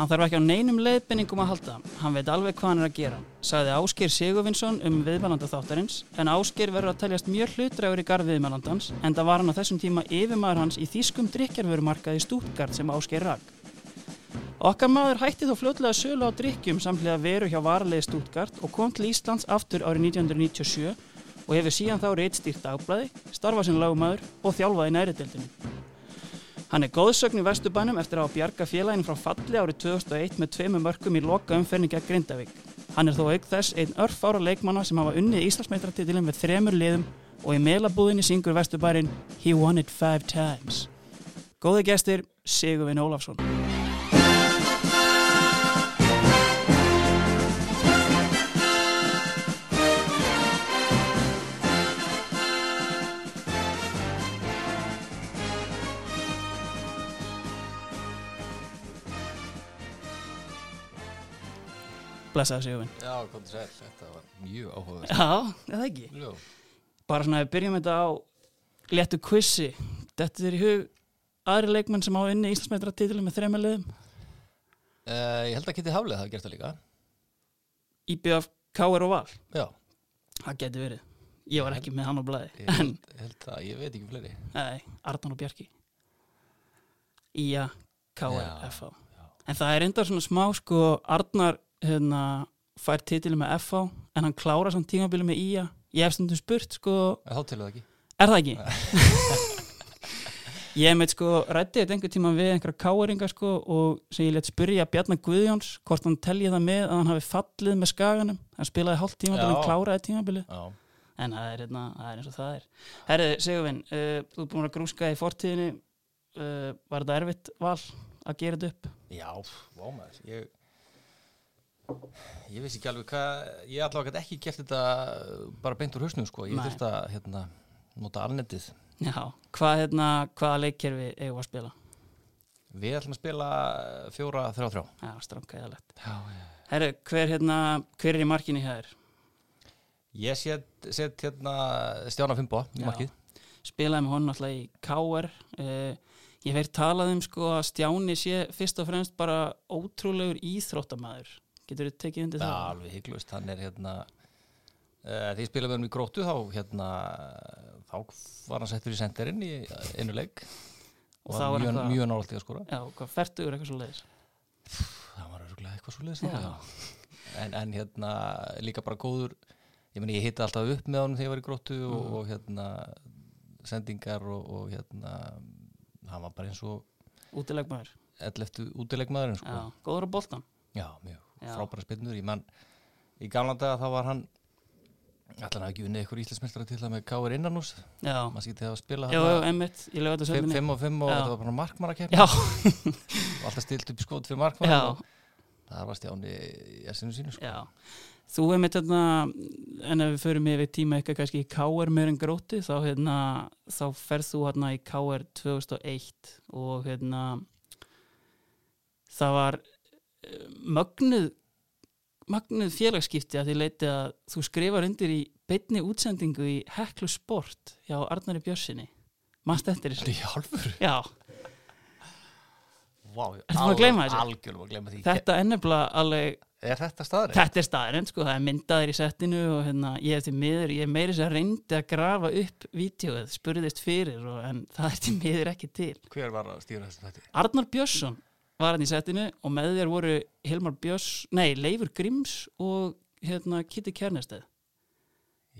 Hann þarf ekki á neinum leiðbenningum að halda, hann veit alveg hvað hann er að gera, sagði Ásker Sigurvinsson um viðmælanda þáttarins, en Ásker verður að teljast mjög hlutrægur í garð viðmælandans, en það var hann á þessum tíma yfirmaður hans í þýskum drikjarvörumarkaði Stútgard sem Ásker rak. Okkar maður hætti þó fljótlega sölu á drikkjum samlega veru hjá varalegi Stútgard og kom til Íslands aftur árið 1997 og hefur síðan þá reittstýrt dagblæði, starfað sem lagumæður og þjálfaði næriðdeldinu. Hann er góðsögn í Vesturbænum eftir að bjarga félagin frá falli árið 2001 með tveimu mörgum í loka umferningi að Grindavík. Hann er þó auk þess einn örfára leikmanna sem hafa unnið Íslandsmeitratillin með þremur liðum og í meilabúðinni syngur Vesturbærin He won it five times. Góði gestir, Sigurvin Ólafsson. Blessaði Sigurvin. Já, þú segir, þetta var mjög áhugaverð. Já, það ekki. Jú. Bara svona að við byrjum þetta á léttu quizzi. Þetta er í hug aðri leikmenn sem á inni Íslandsmeitratillin með þremur liðum. Uh, ég held að Kitty Haflið hafi gert það líka. IBF, KR og Val. Já, Það getur verið. Ég var ekki með hann á blæði. ég held, held að, ég veit ekki fleiri. Nei, Arnán og Bjarki. Ía, KR, já. En það er enda svona smá sko, Arnar hérna, fær titili með FH en hann klára samt tímabili með Ía. Ég hef stundum spurt sko, En. Er það ekki? ég meit sko rætti þetta einhver tíma við einhverja káeringa sko og sem ég let spyrja Bjarnar Guðjóns hvort hann telji það með að hann hafi fallið með skaganum hann spilaði hálft tímabili, Já. hann kláraði tímabili Já. en það er, hérna, það er eins og það er Herri, Sigurvin, uh, þú er búin að grúska í fortíðinni uh, var þetta erfitt val að gera þetta upp? Já, vá maður, ég ég vissi ekki alveg hvað ég allavega ekki gert þetta bara beint úr hausnum sko, ég Nei. þurfti að hérna, nota alnetið. Já, hvað, hérna, hvaða leikkerfi eigum við að spila? Við ætlum að spila fjóra, þrjá, þrjá Já, stránkæðalegt Já, já Herri, hver, hérna, hver er í markinu hjá þér? Ég set, set hérna Stjána Fimbo í markið. Spilaði með honum alltaf í KR uh, ég hef talað um sko að Stjáni sé fyrst og fremst bara ótrúlegur íþróttamæður getur þið tekið undir Já, það? alveg hygglust, hann er hérna uh, því spilaði með hann í gróttu þá hérna þá var hann settur í senderinn í einu leik Og og þá var mjög, mjög nálægt í að skora Já, hvað fertugur eitthvað svo leiðis? það var örgulega eitthvað svo leiðis Já. en, en hérna líka bara góður ég meni ég hitti alltaf upp með honum þegar ég var í gróttu og, Mhm. og hérna sendingar og, og hérna hann var bara eins og Útilegmaður? 11 útilegmaðurinn sko. Já, góður á boltan? Já, mjög Já. Frábæra spinnur Ég man, í gamla daga þá var hann hann hafi ekki unnið ykkur íslensmestara til það með K.R. Innanús Já, maður skýtti það að spila já, þetta 5 söndinni og 5 og þetta var bara markmann að kemja og alltaf stilt upp í skot fyrir markmann og það var stjáni í essinu sínu sko. Þú emmitt hérna, en ef við förum yfir tíma eitthvað kannski í KR meir en gróti þá hérna, þá ferð þú hérna í KR 2001 og hérna það var mögnuð mögnuð félagsskipti að því leiti að þú skrifar undir í beinni útsendingu í Heklu Sport hjá Arnari Björsinni Mast eftir þessu? Já, Ertu búin að gleyma þessu? Algjörlega að gleyma því þetta er nefnilega alveg Er þetta staðurinn? Þetta er staðurinn, sko, það er myndaðir í settinu og hérna, ég hef til miður, ég er meiri sem reyndi að grafa upp vídeoið, spurðist fyrir og, en það er til miður ekki til. Hver var að stýra þessu þetta? Arnar Björnsson var hann í settinu og með þér voru Hilmar Björns, nei, Leifur Gríms og hérna Kitty Kernesteð.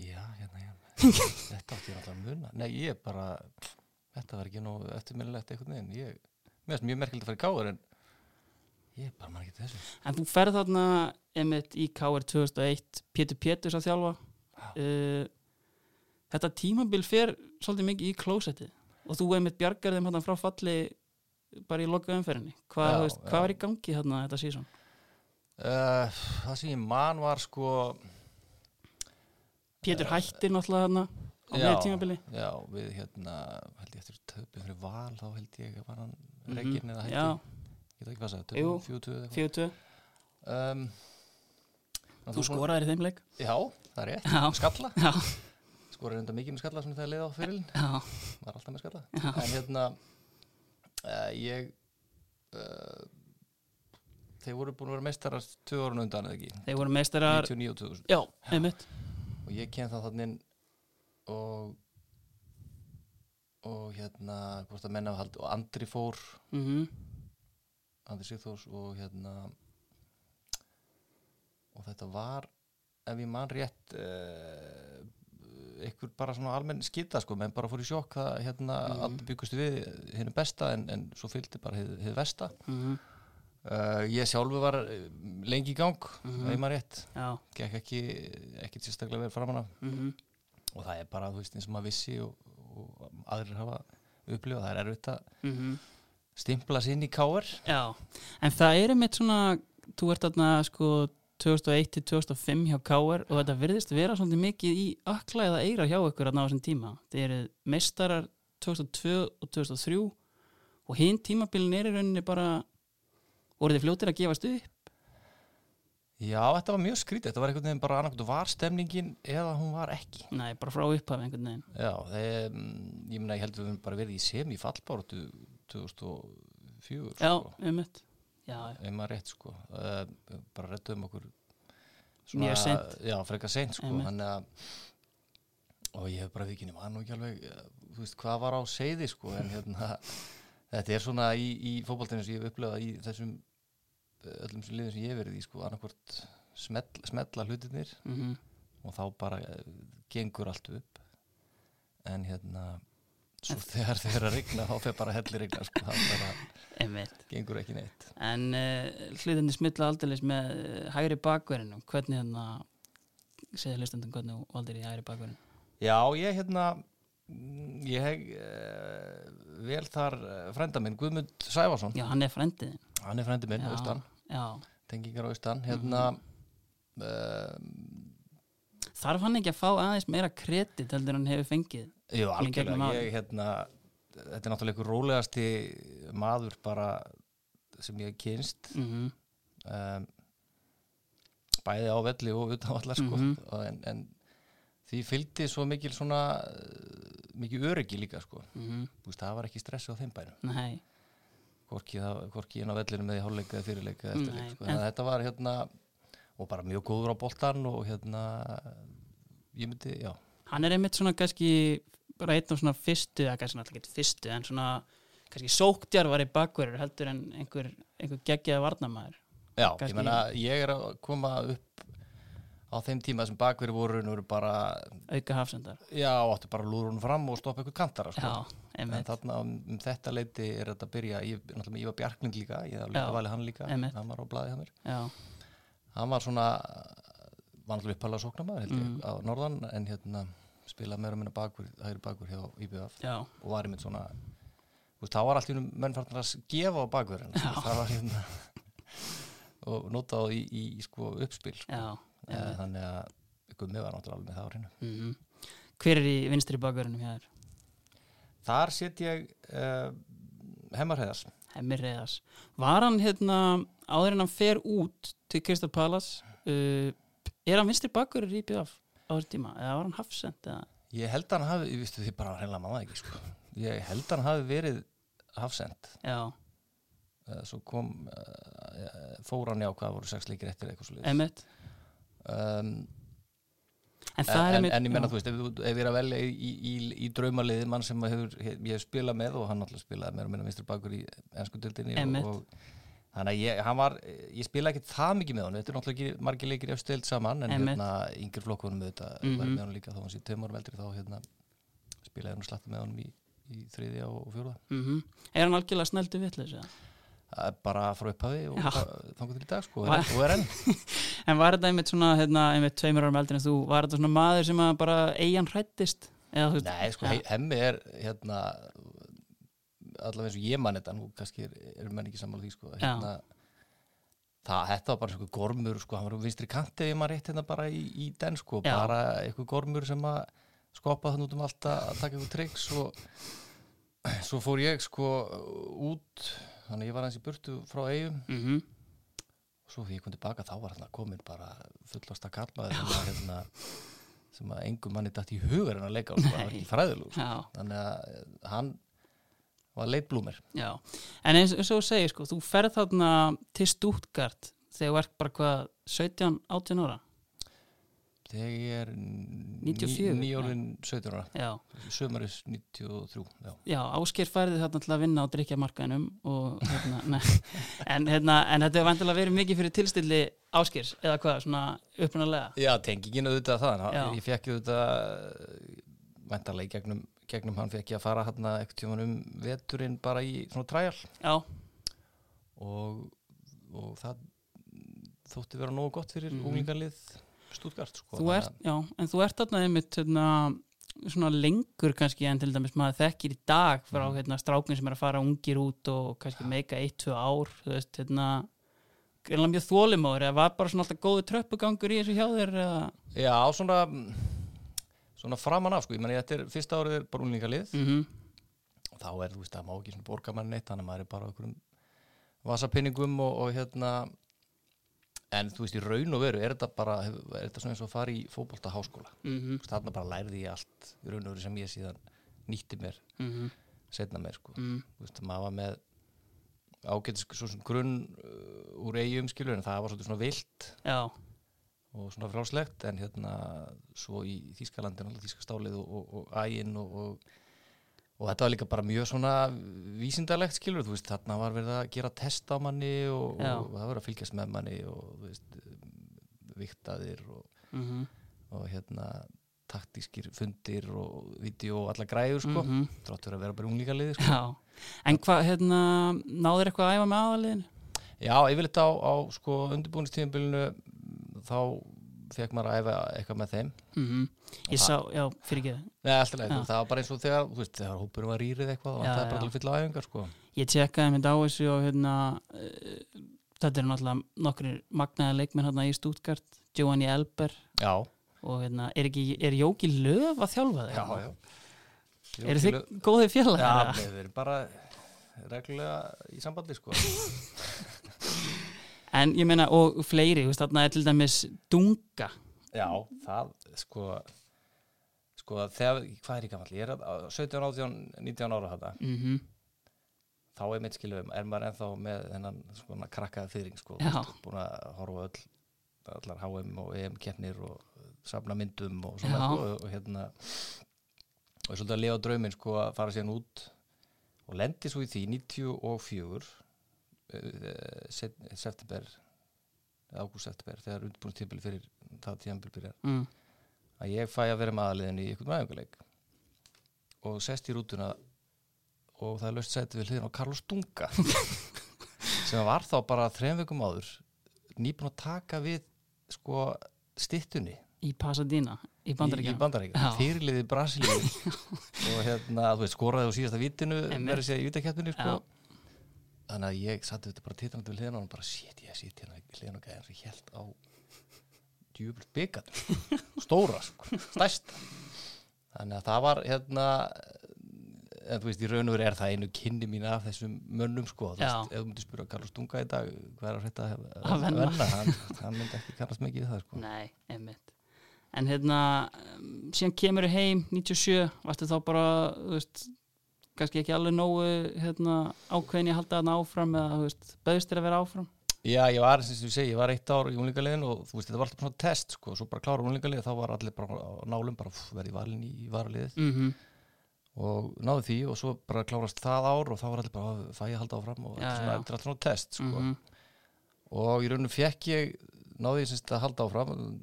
Já, hérna, hérna Þetta átti ég alltaf að muna. Nei, ég bara Þetta var ekki nú eftirminnilegt veginn. Ég, mér finnst mjög merkild að fara í káður en ég bara man ekki þessu. En þú ferð þarna einmitt í KR 2001, Pétur Péturs að þjálfa. Uh, þetta tímabil fer svolítið mikið í klósettið og þú einmitt bjargar þeim hérna frá falli bara í loka umferðinni. Hvað, Já, veist, hvað var í gangi hérna þetta sísón? uh, Það sem ég man var sko Pétur hættir náttúrulega þarna á Já. með tímabili. Já, við hérna held ég eftir töpum fyrir val þá held ég var hann Mhm. reygin eða hætti Ég veit ekki hvað það, Jú. töpum fjótu eða eitthvað 42. um, Þú skoraðir í þeim leik. Já, það er rétt, Já. skalla Já, Skoraði enda mikið með skalla svona þegar leið á fyrirlin já, var alltaf með skalla en hérna uh, ég uh, þeir voru búin að vera meistarar tvö árun undan eða ekki, þeir voru meistarar 99 og 2000 já, einmitt. Og ég kem það þannig og og hérna hvort að menna og Andri fór. Mm Andri Sigþórs og hérna og þetta var ef ég man rétt uh, einhver bara svona almenn skita sko, menn bara fór í sjokk það hérna Mhm. allir byggustu við hennu besta en, en svo fylgdi bara hið, hið vesta mm uh, ég sjálfu var eh, lengi í gang Mhm. ef ég man rétt, gekk ekki ekki sérstaklega verið framan af. Mm og það er bara, þú veist, eins og maður vissi og, og aðrir hafa upplifað, það er erfitt að mhm. stimpla sér inn í káir Já, en það er einmitt svona, þú ert þarna sko 2001 til 2005 hjá K.R. og þetta virðist vera svolítið mikið í akla eða eira hjá ykkur að ná þessum tíma. Þið eru meistarar 2002 og 2003 og hinn tímabilin er í rauninni bara, voru þið fljótir að gefast upp? Já, þetta var mjög skrítið, þetta var einhvern veginn bara annarkvæmt var stemningin eða hún var ekki Nei, bara frá upphaf einhvern veginn. Já, þeir, ég meina ég held að við höfum bara verið í semi fallbáratu 2004 Já, sko, einmitt. Já, ef maður rétt sko. Bara rettuðum okkur Mjög seint. Já, frekar seint sko. Að og ég hef bara nú ekki alveg. Eh, þú veist hvað var á seiði sko? En hérna þetta er svona í, í fótboltinu sem ég hef upplefað í þessum öllum sem liðum sem ég hef verið í sko annarkvort smell, smetla hlutinir mm og þá bara eh, gengur allt upp. En hérna svo þegar þeir að rigna þá fer bara hellir rigna sko, það bara gengur ekki neitt En uh, hlutinni smilla aldeilis með uh, hægri bakverðinu. Hvernig hérna, segði hlustandum hvernig þú valdir í hægri bakverðinu? Já, ég hérna mm, ég hef uh, vel þar frænda minn Guðmund Sæfarsson, Já, hann er frendiðin. hann er frændi minn, austan Já, tengingar austan hérna Mhm. uh, þarf hann ekki að fá aðeins meira kredit heldur hann hefur fengið jú, algjörlega ég hérna þetta er náttúrulega einhver rólegasti maður bara sem ég kynst mm -hmm. um, bæði á velli og utan vallar sko. Mhm. og en, en því fylgdi svo mikil svona mikil öryggi líka sko. Mhm. Þú veist, það var ekki stressi á þeim bænum Nei, hvorki, inn á vellinu með í hálfleika eða fyrirleika eða eftirleik Nei, sko. en- en þetta var hérna og bara mjög góður á boltan og hérna ég myndi, já hann er einmitt svona kannski bara einn af svona fyrstu, eða kannski náttúrulega ekki fyrstu en svona kannski sóktjarvar í bakverður heldur en einhver, einhver geggjaði varnamæður Já, Kannski- ég meina, ég er að koma upp á þeim tíma sem bakverði voru, voru bara, auka hafsendar já, áttu bara lúrun fram og stoppa ykkur kantara, sko. Já, En einmitt þarna um, um þetta leiti er þetta að byrja, ég, náttúrulega með Ívar Bjarkling líka, ég Já, líka valið hann líka, einmitt. hann var á blaði hann mér. Já, Hann var svona, var náttúrulega uppalega sóknarmaður held ég Mm. á Norðan, en hérna spilaði meira minna bakur, hægri bakur hjá IBF já, og var einmitt svona, veist, þá var allt í húnum menn farnar að gefa á það var hérna, og notaði í, í, í sko uppspil, sko. já Eh, þannig að Gummi var náttúrulega alveg með það á hreinu. Mhm. Hver er í vinstri bakverðinum hjá þér? Þar set ég uh, Hemmarheiðars. Hemmi Reyðars Var hann hérna áður en hann fer út til Crystal Palace uh, er hann vinstri bakverður í BF á þessu tíma eða var hann hafsend eða? Ég held að hann hafi, ég vistu því bara hreinlega maður ekki sko. Ég held að hann hafi verið hafsend. já, svo kom uh, fór hann já hvað voru sex leikir eftir eitthvað svo einmitt. Um, en en, en, einmitt en ég menna þú veist ef, ég er að velja í, í, í, í draumaliði mann sem hefur, hef, ég hef spilað með og hann náttúrulega spilaði meira og minna vinstri bakur í ennsku dildinni og, og þannig að ég, hann var, ég spilaði ekki það mikið með hann, þetta er náttúrulega ekki margir leikir eftir stilt saman en hérna yngri flokkunum þetta Mhm. var með hann líka. Þá hann sé árum eldri þá hérna spilaði hann og slatta með honum í, í þriðja og, fjóða mm er hann algjörlega snældu vitleis bara frá upphafi og þangur til í dag sko, og Va- er, og er enn. En var þetta einmitt svona hérna, einmitt tveimur árum eldri en þú var þetta svona maður sem bara eigin hrættist eða Nei, sko, ja. he- hemmi er hérna allavega eins og ég man þetta nú kannski er, er menn ekki sammála því sko, hérna, það, þetta var bara svona gormur sko, hann var á vinstri kanti ef maður rétt hérna bara í, í den sko, Já. bara eitthvað gormur sem að skoppa þannig út um allt að taka eitthvað triks og svo fór ég sko út þannig að ég var hans í burtu frá eigum mm og svo því ég kom tilbaka þá var hann komin bara sem að, hérna, sem að engum manni dætt í hugar en að leika og það var ekki fræðilug sko. þannig að eh, hann var leit blúmer Já, en eins og þú segir sko, þú ferð þarna til Stuttgart þegar þú ert bara hvað 17, 18 ára? Þegar ég er 94, nýjólin 17 ára. Já, sömaris 93 já. já Ásker færði þarna til að vinna á drikjamarkaðinum og hérna, en, hérna, en þetta er vantilega verið mikið fyrir tilstilli Áskers eða hvað, svona upprunalega? Já, tengingin auðvitað það Já. ég fekk auðvitað vendarlega í gegnum, gegnum hann fekk ég að fara hann eitthvað tjóman um veturinn bara í svona træjal Já, og, og það þótti vera nógu gott fyrir mm. unglingarlið Stuttgart sko. þú ert, já, en þú ert þarna einmitt hérna, svona lengur kannski en til dæmis maður þekkir í dag frá Mhm. hérna, strákun sem er að fara ungir út og kannski meika eitt, tvö ár þú veist, hérna mjög þólimóður eða var bara svona alltaf góðu tröppugangur í þessu hjá þér eða já, svona svona framan af sko, ég meni þetta er fyrsta árið er bara unglingarlið mm þá er, þú veist, það má ekki svona borga mann neitt þannig að maður er bara okkur um vasapinningum og, og hérna en þú veist, í raun og veru er þetta bara, er þetta svona eins og að fara í fótbolta háskóla, -hmm. þarna bara lærði ég allt í raun og veru sem ég síðan nýtti mér Mm setna mér, sko. -hmm. þú veist, maður var með ágætis svo svona grunn uh, úr eigum skilur en það var svona vilt Já, og svona frálslegt en hérna svo í Þýskalandin alveg Þýskastálið og, og, og og, og, og þetta var líka bara mjög svona vísindalegt skilur, þú veist, þarna var verið að gera test á manni og, og það var að fylgjast með manni og þú veist, viktaðir og, mm og hérna taktískir fundir og vídeo og alla græður sko, -hmm. þráttur að vera bara unglíkaliði sko. Já, en hvað, hérna náður eitthvað að æfa með aðaliðinu? Já, yfirleitt á, á sko undirbúinistíðanbylunu þá fekk maður að æfa eitthvað með þeim Mm Ég það- sá, já, fyrir ekki Nei, alltaf leið, Já. það var bara eins og þegar, þú veist, þegar hópurum var rýrið eitthvað og Já, það er bara já. að fylla æfingar, sko. Ég tjekkaði mynd á þessu og hérna uh, þetta er náttúrulega nokkri magnaði leikmenn hérna í Stuttgart Giovanni Elber Já, og hérna, er ekki, er Jóki Löf að þjálfa þig? já, já. Eru þið góðið Já, félagar? við erum bara reglulega í sambandi, sko. En ég meina, og fleiri, þú veist, þarna er til dæmis Dunga Já, það, sko, sko, þegar, hvað er ég gamall? Ég er að- á 17, 18, 19 ára þetta. mm Þá er mitt skilum, er maður ennþá með þennan svona krakkaða fyrring, sko. Búin að horfa á öll, allar HM og EM keppnir og safna myndum og svona, sko, og, og hérna, og er svolítið að lifa drauminn, sko, að fara síðan út og lendi svo í því 94 uh, set, september ágúst september þegar undirbúin tímpil fyrir það tímpil byrjar. Mm. að ég fæ að vera með aðliðin í einhvern ræðinguleik og sest í rútuna og það er löst sæti við hliðin á Carlos Dunga sem var þá bara þrejum vikum áður nýbúin að taka við sko stittunni Í Pasadena, í Bandaríkjum fyrirliði Brasilíu. Og hérna, þú veist, skoraði á síðasta vitinu verið sér í vítakjæftunni sko. Já. Þannig að ég satt þetta bara titrandi við hliðina og bara, shit, ég sitt hérna við hliðina og gæði eins og ég held á djúbult byggatur stóra, sko, stærsta. Þannig að það var hérna en þú veist, í raun og veru er það einu kynni mín af þessum mönnum, sko. Þú veist, ef þú myndir spura Carlos Dunga í dag hvað er að hreita að, venna. hann, hann myndi ekki kannast mikið við það, sko. Nei, einmitt. En hérna, um, síðan kemur þið heim 97, varstu þá bara þú veist, kannski ekki alveg nógu hérna, ákveðin að halda þarna áfram eða, þú bauðst þér að vera áfram? Já, ég var, sem ég segi, ég var eitt ár í unlingaliðin og þú veist, þetta var alltaf svona test, sko, svo bara klára unlingalið, þá var allir bara á nálum, bara verið valin í varaliðið. Mm og náðu því og svo bara klárast það ár og þá var allir bara, "Á, fæ ég að halda áfram? Og Já, þetta svona, þetta er alltaf svona test, sko. -hmm. og í rauninu fekk ég, náðu ég semst að halda áfram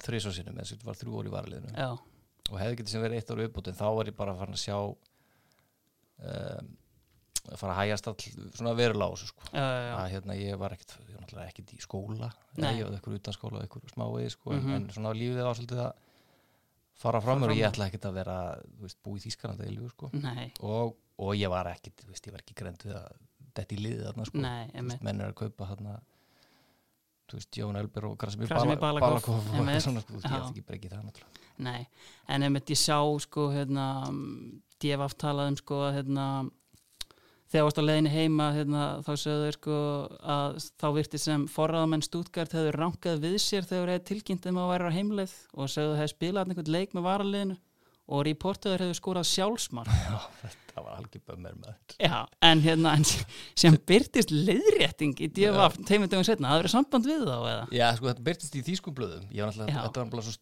þrísvar sinnum, eða sem var þrjú ár í varaliðinu. Já, og hefði getið sem verið eitt ár uppbútt en þá var ég bara farin að sjá um, fara að hægjast all svona verulega á þessu, sko. Að hérna ég var ekkit, ég var ekkit í skóla. Ég var eitthvað utan skóla, eitthvað smávegi sko, Mhm. en, en svona lífið var svolítið að fara fram og ég ætla ekkit að vera veist, búið í Þýskalanda í lífu sko. Og, og ég var þú veist, ég var ekki grænt við að þetta í liðið þarna sko. menn er að kaupa þarna þú veist, Jón Elber og Krasimir Balakov, og svona, sko, ég ætla ekki breykið það náttúrulega. Nei, en einmitt ég sá sko hérna, djef aftalaðum sko að hérna þegar varst á leiðinni heima hérna, þá sögðu þeir sko að þá virti sem forraðamenn Stuttgart hefur rankað við sér þegar þeir tilkynnt um að væra á heimleið og sögðu þeir spilað einhvern leik með varaliðinu og reportaður hefur skórað sjálfsmark. Já, þetta var algjör bömmir maður. Já, en hérna en sem byrtist leiðrétting í DFF teimundum setna, það verið samband við þá eða? Já, sko, þetta byrtist í þýskum blöðum. Ég var náttúrulega, þetta var bara svo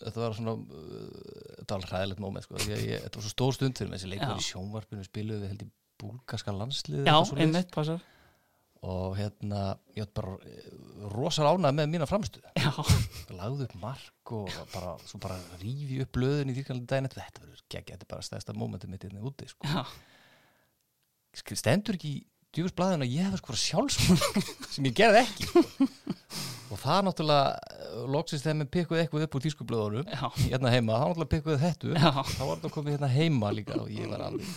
Þetta var svona, uh, þetta var hræðilegt moment sko. ég, ég, Þetta var svo stór stund fyrir mig Þessi leikur í sjónvarpinu spiluðu við held í búlgarska landsliði Já, einmitt, passar Og hérna, ég var bara eh, rosa ánað með mína framstöðu Já, lagði upp mark og bara, svo bara rífi upp blöðin í þýrkanlega daginn eftir. þetta verður geggja, þetta er bara stæðsta mómentið mitt hérna úti sko. já, stendur ekki í djúfusblæðinu að ég hefði sko sjálfsmörk sem ég gerði ekki sko. og það náttúrulega loksins þegar mér pikkuði eitthvað upp úr þýskublöðunum já, hérna heima, þá náttúrulega pikkuði þetta þá var þetta komið hérna heima líka og ég var alveg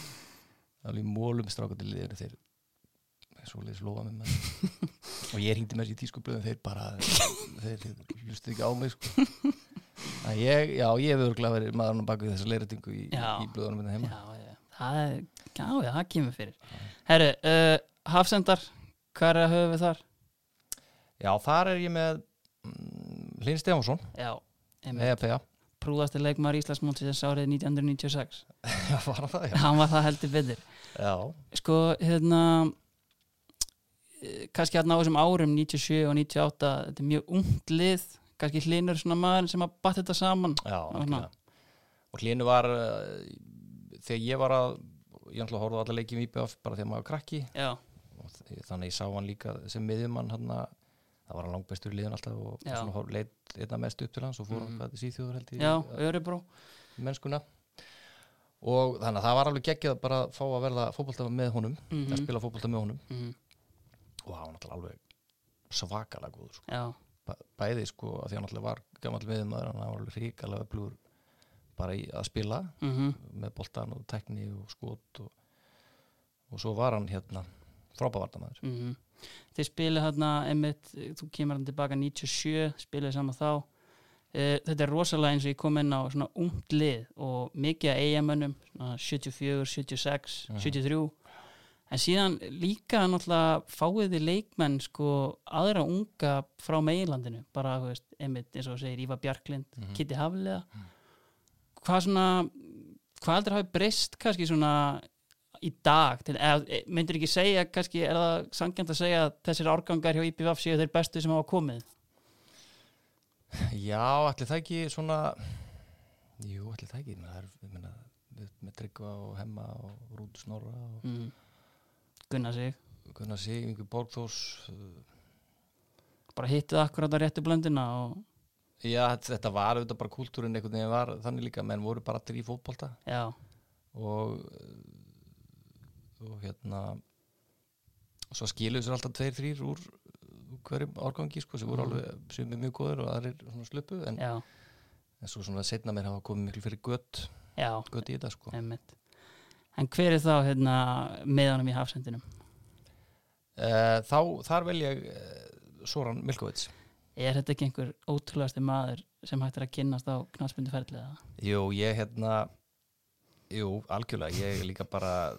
alveg í mólum strákandi liðinu þeir svo leiðis lofa með mér og ég hringdi með þessi tískublöðum þeir bara þeir, hlustu ekki á mig sko. að ég, já, ég hefur örgulega verið maðurinn á baku þessa leiritingu í, í blöðunum minna heima já, já, það er, já, já, það kemur fyrir. Herru, uh, Hafsendar, hvað er að höfu við þar? já, þar er ég með Hlyn Stefánsson, Já, einmitt, EFA prúðasti leikmaður Íslandsmótsins árið 1996. já, var hann það, Hann var það heldur betur. Sko, hérna, eh, kannski hérna á þessum árum, 97 og 98, þetta er mjög ungt lið, kannski hlinur svona maður sem að batt þetta saman. já og Hlyn var uh, þegar ég var að ég ætla að horfa á alla leikjum í IBF bara þegar maður var krakki. Já, og þannig ég sá hann líka sem miðjumann hann það var hann langbestur í liðin alltaf og Já. svona hor- leit einna mest upp til hans og fór Mhm. hann mm. síþjóður held í já, uh, Örebró. mennskuna og þannig að það var alveg bara að fá að verða fótbolta með honum Mm að spila fótbolta með honum -hmm. og það var náttúrulega alveg svakalega góður sko. Bæði sko að því hann náttúrulega var gammal miðjumaður hann var alveg ríkalega öflugur bara í að spila mhm, með boltan og tekni og skot og, og svo var hann hérna frábævartamæður mhm. Þið spilið hérna, einmitt, þú kemur hann tilbaka 97, spilið saman þá. Uh, þetta er rosalega eins og ég kom inn á svona ungt lið og mikið að eigamönnum, svona 74, 76, Mhm. 73. En síðan líka náttúrulega fáið þið leikmenn sko aðra unga frá meilandinu, bara, veist, einmitt, eins og segir, Ívar Bjarklind, Mhm. Kitty Hafliða. Hvað svona, hvað heldur hafi breyst kannski svona í dag til, eða myndir ekki segja kannski er það sangjant að segja að þessir árgangar hjá IPVF séu þeir bestu sem hafa komið? Já, ætli það ekki svona Jú, ætli það ekki það er, meina, við, með Tryggva og Hemma og Rúd Snorra og mm. Gunnar sig. Gunnar Sig, Ingi Borgþórs uh, bara hittið akkurat á réttu blöndina og Já, þetta, var auðvitað bara kúltúrin einhvern veginn var þannig líka, menn voru bara allir í fótbolta. Já, og og hérna og svo skiluðu sér alltaf tveir, þrýr úr, hverjum árgangi sko, sem voru Mhm. alveg sem er mjög góður og aðrir svona sluppu en, en svo svona setna mér hafa komið miklu fyrir gött gött í þetta sko. Einmitt. En hver er þá hérna meðanum í hafsendinum? Uh, þá, þar vel ég uh, Soran Milkovits. Er þetta ekki einhver ótrúlegasti maður sem hægt er að kynnast á knastbundu ferðlega Jú, ég hérna Jú, algjörlega, ég líka bara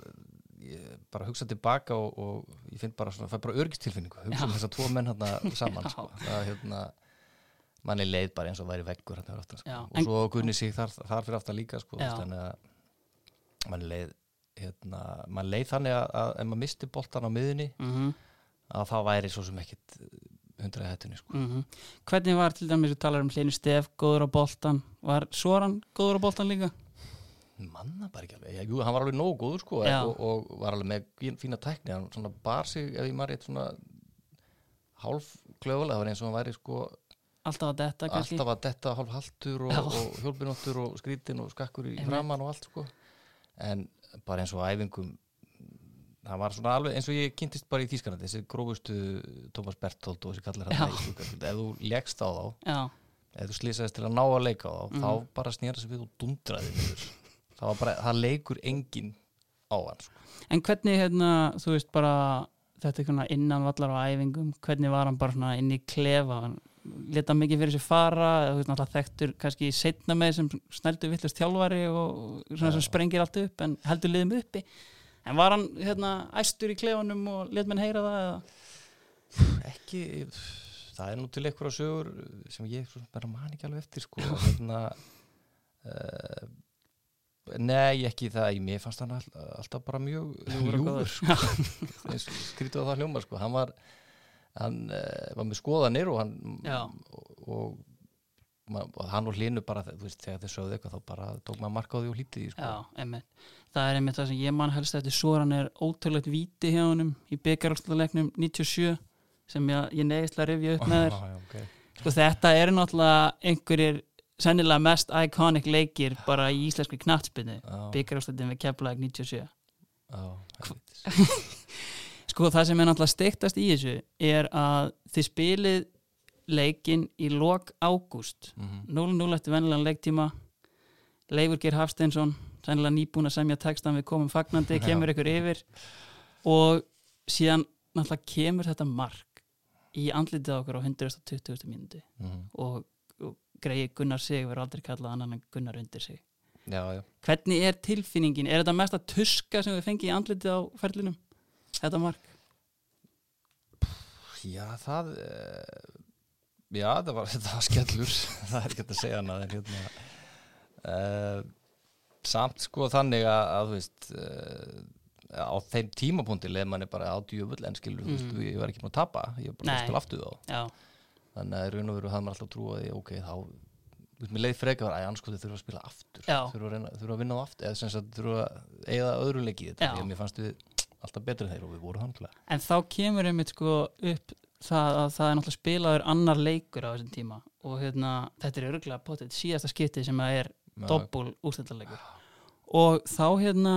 ég bara hugsa tilbaka og, og ég finn bara svona, fæ bara örgistilfinningu hugsa um þess að tvo menn hérna saman sko. það hérna manni leið bara eins og væri veggur hérna aftan, sko. Og svo Gunni sig þar, þar fyrir aftan líka sko, þannig að manni leið hérna, manni leið þannig að, að ef maður misti boltan á miðunni mm -hmm. að það væri svo sem ekkit hundraði hættunni sko. Mhm. hvernig var til dæmis við talar um Hlinu Stef góður á boltan, var Soran góður á boltan líka? Manna bara ekki alveg, jú, hann var alveg nógu góður sko og, og var alveg með fín- fína tækni. Hann svona bar sig, ef ég maður rétt svona hálf klöfulega, það var eins og hann væri sko alltaf að detta alltaf að detta hálf haltur og, og hjólpinóttur og skrítin og skakkur í Einmitt. framann og allt sko. En bara eins og æfingum það var svona alveg eins og ég kynntist bara í Þýskanandi þessi grófustu Thomas Berthold og þessi kallar hann ef þú legst á þá já, ef þú slýsaðist til að ná að leika á þá Mhm. þá bara snýra sig við og dundraði það var bara, það leikur engin á hann sko. En hvernig, hérna, þú veist bara þetta er svona innan vallar á æfingum hvernig var hann bara svona inn í klefa? Hann leta mikið fyrir sér fara þú veist náttúrulega þekktur kannski setna með sem snældu villast þjálfari og svona sem sprengir allt upp en heldur liðum uppi. En var hann hérna æstur í klefanum og let menn heyra það eða? Ekki það er nú til einhverja sögur sem ég svo bara man ekki alveg eftir sko. Hérna uh, Nei, ekki það, mér fannst hann all, alltaf bara mjög Ljúfur sko. og skrítið á það hljómar sko. hann var hann uh, var með skoðanir og hann og, og, og hann og hlinu bara veist, þegar þeir sögðu eitthvað þá bara tók maður marka á því og hlítið því sko. Já. Það er einmitt það sem ég man helst eftir svo hann er ótrúlegt víti hjá honum í byggarálslalegnum 97 sem ég, ég neðist að rifja upp með þér. Já, já, ok. Sko þetta eru náttúrulega einhverjir sennilega mest iconic leikir bara í íslensku knattspinni Já, byggarálslatin við Keflavík 97 já. Sko það sem er náttúrulega steiktast í þessu er að þið spilið leikinn í lok ágúst Mhm. 0-0 eftir vennilegan leiktíma Leifur Geir Hafsteinsson sennilega nýbúin að semja textan við komum fagnandi, kemur ykkur yfir og síðan náttúrulega kemur þetta mark í andlitið okkur á 120. mínúti Mhm. og, og greiði Gunnar sig verður aldrei kallað annan en Gunnar undir sig. Já, já. Hvernig er tilfinningin, er þetta mest að tuska sem við fengið í andlitið á ferlinum? Þetta mark? Já, það uh, Já, það var, var skellur. Það er ekki að segja hana hérna. Uh, samt sko þannig að, að þú veist uh, á þeim tímapunkti leið manni bara á djöfull en skilur, þú veist, ég var ekki búin að tapa. Ég var bara að spila aftur þá. Já, þannig að í raun og veru hafði maður alltaf trú að því, ok, þá þú veist, mér leið frekar að sko þið þurfa að spila aftur. Þurfa að, reyna, þurfa að vinna á aftur eða sem sagt þurfa að eigða öðru leiki í þetta því að mér fannst við alltaf betri en þeir og við vorum handlega en þá kemur einmitt sko upp það að það er náttúrulega spilaður annar leikur á þessum tíma og hérna, þetta er örgulega potið síðasta skiptið sem að er doppul úrstættarleikur og þá hérna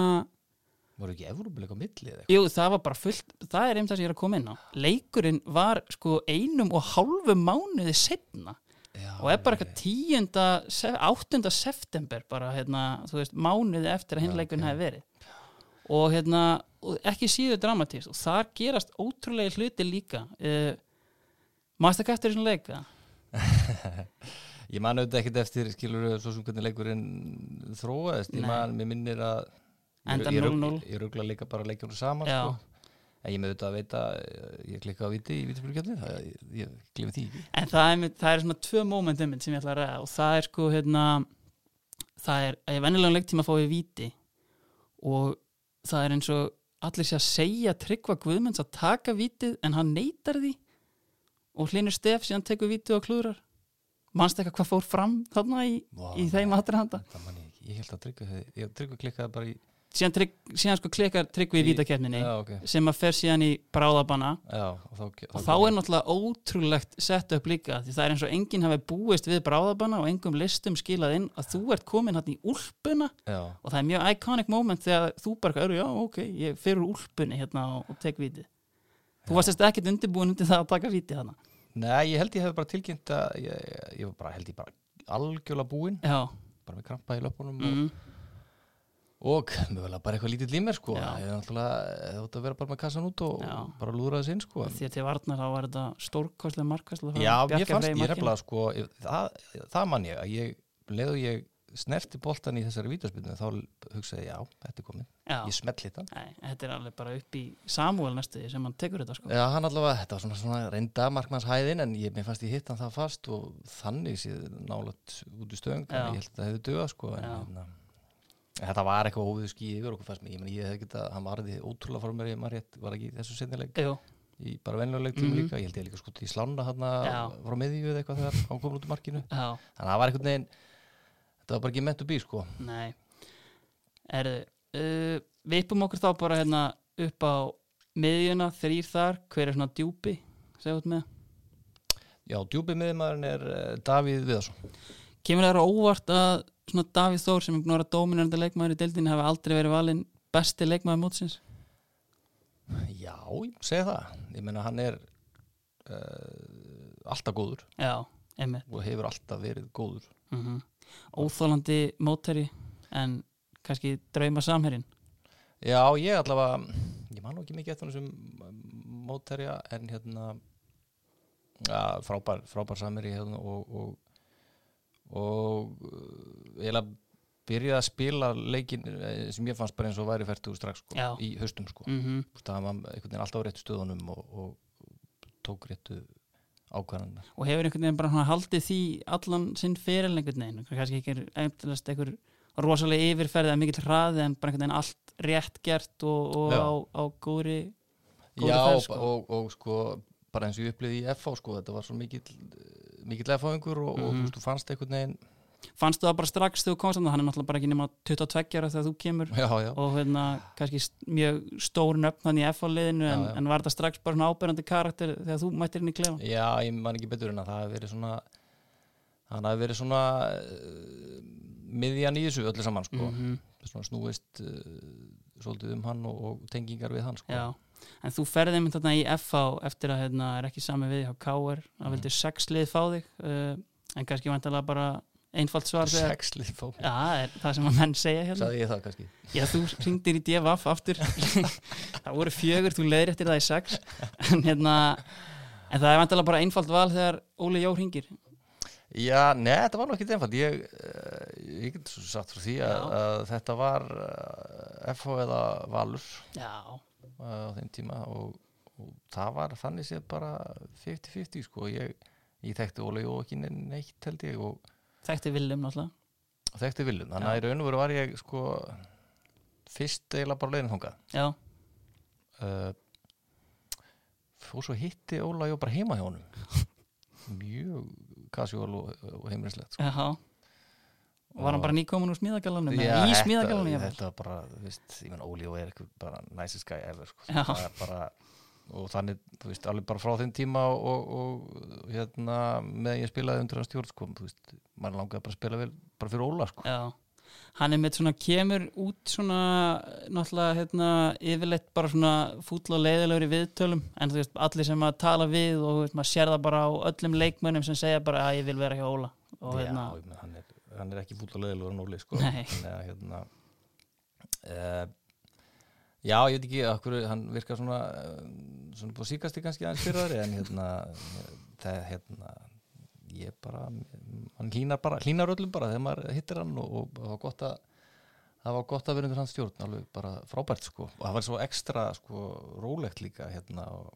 voru ekki Evrópuleik á milli eða jú, það var bara fullt, það er einmitt það sem ég er að koma inn á. Leikurinn var sko einum og hálfu mánuði setna eitthvað og er bara eitthvað tíunda, se- áttunda september bara hérna, þú veist, mánuði eftir að Já, ok. hefði verið. Og hérna, og ekki síður dramatist og þar gerast ótrúlega hluti líka. Uh, Maður það eftir þessum leika? Ég man auðvitað ekkert eftir skilur svo sem hvernig leikurinn þróaðist. Ég man, mér minnir að Enda ég, 0-0. ég, ég rugla líka bara leikjunum saman Já. sko. en ég með auðvitað að veita ég klikka á viti í vítaspilkjarni ég, ég glefi því En það er, það er svona tvö moment einmitt sem ég ætla að ræða og það er sko hérna það er að ég venjulega leiktíma að fá við víti og það er eins og allir sé að segja tryggva Guðmunds að taka vítið en hann neytar því og hlinur stef síðan tekur vítið og klúðrar manst eitthvað hvað fór fram þarna í, Vá, í þeim man ég ég held að ég tryggva klikkaði bara í síðan, trygg, síðan sko klikkar tryggvi í vítakefninni já, ok, sem að fer síðan í bráðabanna. Já, og þá, og þá er náttúrulega ótrúlegt sett upp líka því það er eins og enginn hafi búist við bráðabanna og engum listum skilað inn að þú ert komin hann í úlpuna. Já, og það er mjög iconic moment þegar þú bara eru, já ok, ég fer úr úlpunni hérna og, og tek viti þú varst þess ekkert undirbúin undir það að taka viti þarna. Nei, ég held ég hef bara tilkynnt að ég, ég var bara, held ég bara algjörlega búinn, já, bara með krampa í löpunum mm, og mögulega bara eitthvað lítið límer sko. Ég er náttúrulega, það átt að vera bara með kassan út og Já. bara lúðra þess inn sko. Því að til varnar þá var þetta stórkostlega markvæsla Já, mér fannst ég reflega sko það, það man ég að ég leðu ég snerti boltan í þessari vítaspilnu þá hugsaði ég, já, þetta er komin já, ég smelli þetta þetta er alveg bara upp í Samuel næstu sem hann tekur þetta sko. Já, hann allavega, þetta var svona, svona reynda markmannshæðin en ég, mér fannst ég hitt hann það fast og þannig séð nálat út í stöðung ég held að það hefði döða sko en þetta var eitthvað óviðu ský yfir okkur fannst mér, ég meni ég hefði getað, hann varði ótrúlega frá mér, maður rétt, var ekki í þessu sennileg Jú, í bara venjuleg tíma Mhm. líka, ég held ég líka sko í slána hann frá miðju eða eitthvað þegar hann kom út úr markinu. Já, þannig að það var einhvern veginn þetta var bara ekki meant to be sko. Nei. Erðu, uh, við uppum okkur þá bara hérna upp á miðjuna, þrýr þar, hver er svona djúpi segðu út með? Já, djúpi miðmaðurinn er uh, Davíð Viðarsson. Kemur það óvart að svona Davíð Þór sem er búin að vera dominandi leikmaður í deildinni hafi aldrei verið valinn besti leikmaður mótsins? Já, ég segja það. Ég meina hann er uh, alltaf góður. Já, og hefur alltaf verið góður. Mm Óþólandi mótari en kannski drauma samherinn Já, ég allavega ég man ekki mikið eftir sem mótærja en hérna ja, frábær, frábær sameri hérna, og og, og uh, eiginlega byrjaði að spila leikin eh, sem ég fannst bara eins og væri færtu strax sko, í haustum sko. mm veist, það var einhvern veginn alltaf á réttu stöðunum og, og tók réttu ákvarðanar og hefur einhvern veginn bara haldið því allan sinn fyrir einhvern veginn? Kannski ekki er eftirlast einhver rosalega yfirferðið að mikill hraði en bara einhvern veginn allt rétt gert og, og á, á góðri Já, ferð, og, sko. og, og sko bara eins og ég upplýði í FH sko þetta var svo mikill mikill FH-ingur og, og þú Mhm. veist, þú fannst einhvern veginn fannstu það bara strax þegar þú komst þarna? hann er náttúrulega bara ekki nema 22 ára þegar þú kemur. Já, já, og hérna kannski mjög stór nöfn hann í F-liðinu en, en var þetta strax bara svona áberandi karakter þegar þú mættir inn í klefa já, ég man ekki betur en að það hefði verið svona það hefði verið svona uh, miðjan í þessu öllu saman sko. Mhm. svona snúist uh, svolítið um hann og, og tengingar við hann sko. Já, en þú ferði einmitt þarna í FH eftir að hérna er ekki sami við hjá KR það Mhm. vildi sex lið fá þig uh, en kannski vantarlega bara einfalt svar Sexlið fá Já, það er það sem að menn segja hérna. Saði ég það kannski? Já, þú ringdir í DFF aftur. Það voru fjögur, þú leiðir eftir það í sex. En hérna en það er vantarlega bara einfalt val þegar Óli Jó ringir Já, nei, þetta var nú ekki einfalt. Ég, uh, ég get svo sagt frá því að, að þetta var FH eða Valur. Já, á þeim tíma og, og það var þannig séð bara 50-50 sko. Ég, ég þekkti og ekki neitt held ég og, þekkti Willum náttúrulega. Og þekkti Viljum þannig að í raun og veru var ég sko fyrst eiginlega bara leiðin þangað. Já, uh, fór svo hitti Óla ég bara heima hjá honum. Mjög kasjól og, og heimrislegt sko. já og var hann bara nýkomin úr smíðagalanum Já, eða í jafnvel? þetta var bara, þú veist, ég menn Óli og er eitthvað bara næsist gæi ever sko. Já. bara og þannig, þú veist, alveg bara frá þeim tíma og, og, og hérna með ég spilaði undir hans stjórn sko, þú veist, maður langaði bara að spila vel bara fyrir Óla sko. Já, hann er með svona kemur út svona náttúrulega hérna yfirleitt bara svona fúll og leiðilegur í viðtölum en þú veist allir sem að tala við og þú veist maður sér það bara á öllum leikmönnum sem segja bara að ég vil vera hjá Óla og Já, hérna meina, hann, er, ekki fúll og leðilegur en Óli sko. Að hérna uh, já, ég veit ekki okkur, hann virkar svona uh, svona búið síkasti kannski aðeins fyrir en hérna það hérna ég bara, hann hlínar bara hlínar öllum bara þegar maður hittir hann og, og það var gott að það var gott að vera undir hans stjórn alveg bara frábært sko. Og það var svo ekstra sko rólegt líka hérna og,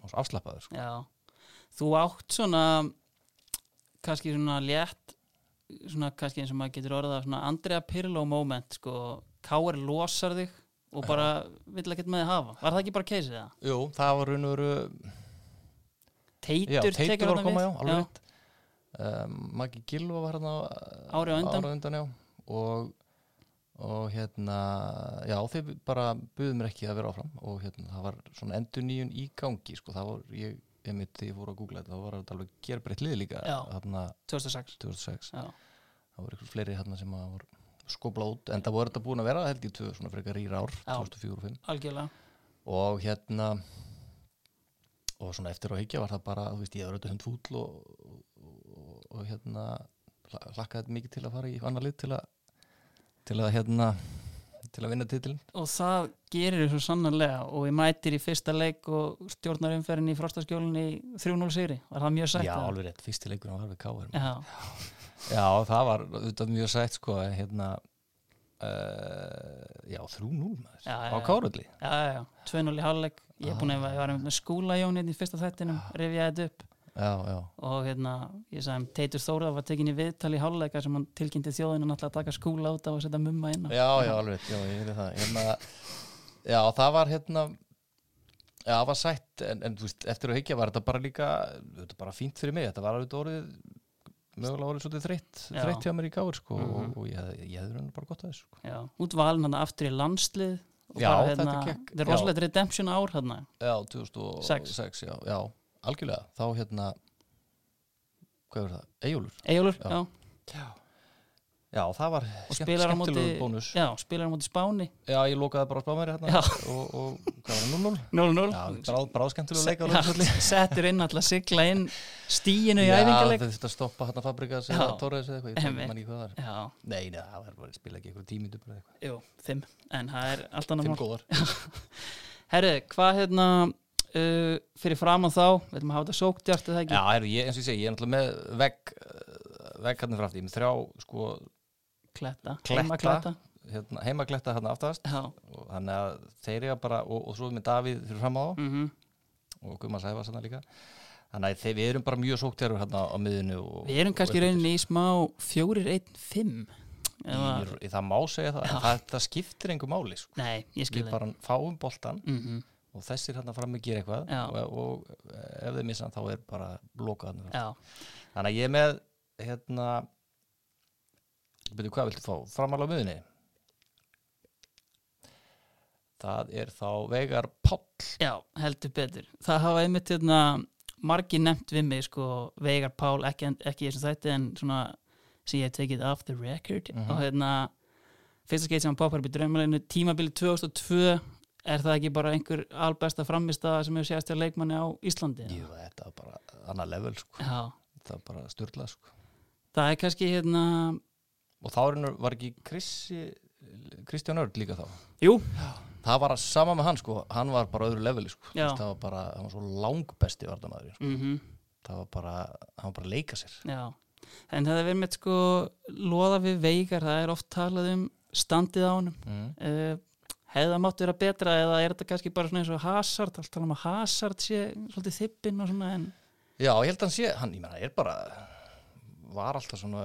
og svo afslappaður sko. Já, þú átt svona kannski svona létt svona kannski eins og maður getur orðað svona Andrea Pirlo moment sko. Káir losar þig og bara vill ekkert með þig hafa. Var það ekki bara keisið það? Jú, það var raun og veru Teitur, Já, Teitur var að koma, já, alveg rétt. Um, Maggi Gilva var hérna Ári á undan. ári á undan og, og hérna já, þeir bara buðu mér ekki að vera áfram og hérna, það var svona endur nýjun í gangi sko, það var, ég, ég mitt þegar ég fór að googla þetta, það var þetta alveg gerbreytt lið líka Já. hérna 2006 2006 Já, það voru ykkur fleiri hérna sem að voru skópla út, en það voru þetta búin að vera held ég tvö svona frekar rýra ár, Já. 2004 og 5 algjörlega. Og hérna og svona eftir að hyggja var það bara þú veist, ég var auðvitað hundfúll og, og, og, og hérna hla- hlakkaði mikið til að fara í annar lið til að til að hérna til að vinna titilin og það gerir þau svo sannarlega og við mætir í fyrsta leik og stjórnar umferðin í frostaskjólinn í 3-0 sigri, var það mjög sætt Já, alveg rétt, fyrsti leikur var við Káar Já, Já, það var auðvitað mjög sætt sko hérna uh, já, 3-0 maður. Já, já, á já. Kárulli já, já, já, 2-0 í hálfleik. Ég, að, ég var einmitt með skúla Jón hérna í fyrsta þættinum, rifjaði þetta upp Já, já, og hérna, ég sagði Teitur Þórað var tekin í viðtal í hálfleika sem hann tilkynnti þjóðinu náttúrulega að taka skúla út af og setja mumma inn á. Já, já, alveg já, ég veit það. Hérna, Já, það var hérna Já, það var sætt en, en þú veist, eftir að hyggja var þetta bara líka þetta bara fínt fyrir mig, þetta var alveg orðið mögulega orðið svolítið þreytt þreytt hjá mér í gáður sko Mhm. og, og ég, hefði- ég hefði raun bara gott að þessu sko. Já, út valin hann aftur í landslið og Já, bara hérna, þetta er já. rosalegt redemption ár hérna Já, 2006 já, já, algjörlega, þá hérna hvað er það, Eyjólfur? Eyjólfur, Já. já, Já, já það var og skemmt, spilar á móti skemmtilegur bónus. já, spilar á móti Spáni. Já, ég lokaði bara á spámæri hérna Já. og, og hvað var það, 0-0? 0-0 Já, bráð, bráðskemmtilega leik á Já, Lóksvöldi settur inn alltaf sigla inn stíinu í Já, æfingarleik þau þurftu að stoppa hérna Fabrikas Já. eða Torres eða eitthvað, ég man ekki hvað það er Já, Nei, nei, það var bara, spila ekki eitthvað tímindu bara eitthvað. Jú, fimm en það er allt annað Herri, hvað hérna uh, fyrir fram á þá, við ætlum að hafa þetta sóktjart eða ekki? Já, heru, ég, eins og ég segi, ég er náttúrulega með vegg vegg hérna aftur, ég er með þrjá sko, kletta, Kletta. hérna, heimakletta hérna aftast. Og þannig að þeir eru bara og, og svo með Davíð fyrir fram á þá. Mhm. Og Guðmann Sæfars hérna líka. Þannig að þeir, við erum bara mjög sóktjárur hérna á miðinu og, Við erum kannski rauninni í smá 4-1-5 Eða, Í, það má segja það, það, það skiptir engu máli sko. nei, ég við bara fáum boltan mm og þessir hérna fram að gera eitthvað og, og ef þeir missa þá er bara lokaðan Já, þannig að ég er með hérna byrju hvað viltu fá, framalega miðunni það er þá Veigar Páll. Já, heldur betur. Það hafa einmitt hérna margir nefnt við mig sko, Veigar Pál ekki, ekki í þessum þætti en svona sem ég hef tekið off the record. Mhm. og hérna fyrsta skeit sem hann poppar upp í draumaleginu tímabili 2002 er það ekki bara einhver albesta framistæða sem hefur sést hjá leikmanni á Íslandi Jú, þetta var bara annar level sko. Já, þetta var bara styrlað sko. það er kannski hérna og þá er hann- var ekki Kristján Örd líka þá Jú, það var sama með hann sko, hann var bara öðru leveli sko. Já. það var bara, hann var svo langbesti vardamaður sko. mhm það var bara, hann var bara að leika sér Já, en það er verið með sko loða við veikar, það er oft talað um standið á honum mm. uh, hefði það mátt vera betra eða er þetta kannski bara svona eins og Hazard allt tala um að Hazard sé svolítið þippin og svona en Já, ég held að hann sé, hann, ég menna, er bara var alltaf svona,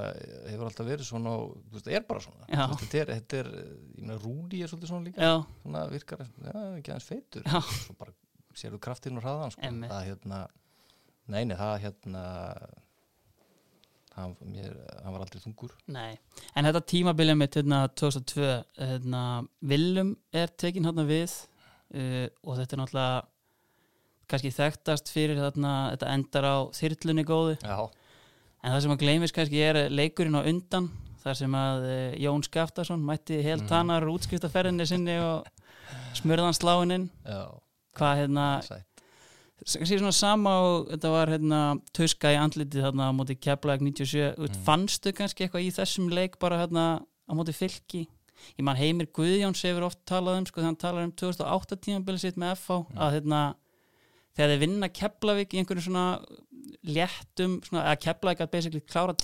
hefur alltaf verið svona og, þú veist, er bara svona. Veist, þetta er, þetta er, ég meina, Rúdi er svolítið svona líka. Já, svona virkar, já, ekki aðeins feitur. Já. svo bara sérðu kraftinn og hraðan sko. Það hérna nei, nei, það hérna hann, mér, hann var aldrei þungur. Nei. En þetta tímabilið mitt hérna 2002 hérna, Willum er tekin hérna við uh, og þetta er náttúrulega kannski þekktast fyrir þarna, þetta endar á þyrlunni góðu. Já, En það sem að gleymis kannski er leikurinn á undan þar sem að uh, Jón Skaftason mætti helt Mhm. hannar útskiptaferðinni sinni og smurðan sláinn inn. Já, hvað hérna, sætt kannski svona sama og þetta var hérna tuska í andlitið þarna á móti Keflag 97, mm. Mm. fannstu kannski eitthvað í þessum leik bara hérna á móti fylki ég man Heimir Guðjóns hefur oft talað um sko þegar hann talar um 2008 tímabilið sitt með FH að hérna þegar þeir vinna Keflavík í einhverjum svona léttum, svona, að Keflavík að basically klára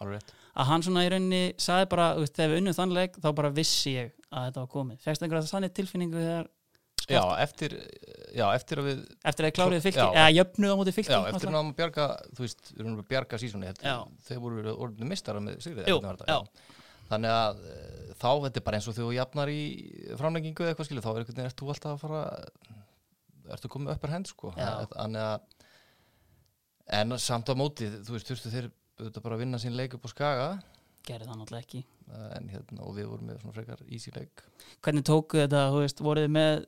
alveg rétt að hann svona í rauninni sagði bara, þegar við unnum þann leik þá bara vissi ég að þetta var komið fegst einhverja þannig tilfinningu þegar Já, eftir, já, eftir að við eftir að þið kláriði fylki, Já. eða jöfnuð á móti fylki Já, eftir að náðum bjarga, þú veist, við erum að bjarga sísóni, Já. þeir voru orðinu mistara með sigrið. Jú, hvernig var þetta? Þannig að eh, þá, þetta er bara eins og þú jafnar í framlengingu eða eitthvað skilur, þá er einhvern veginn, ert þú alltaf að fara, ertu komið upp er hend, sko. Þannig að, en samt á mótið, þú veist, þurftu þeir auðvitað bara að vinna sín leik upp á skaga, gerði það náttúrulega ekki eh, en hérna, og við vorum með svona frekar easy leik. hvernig tóku þetta, þú veist, voruð þið með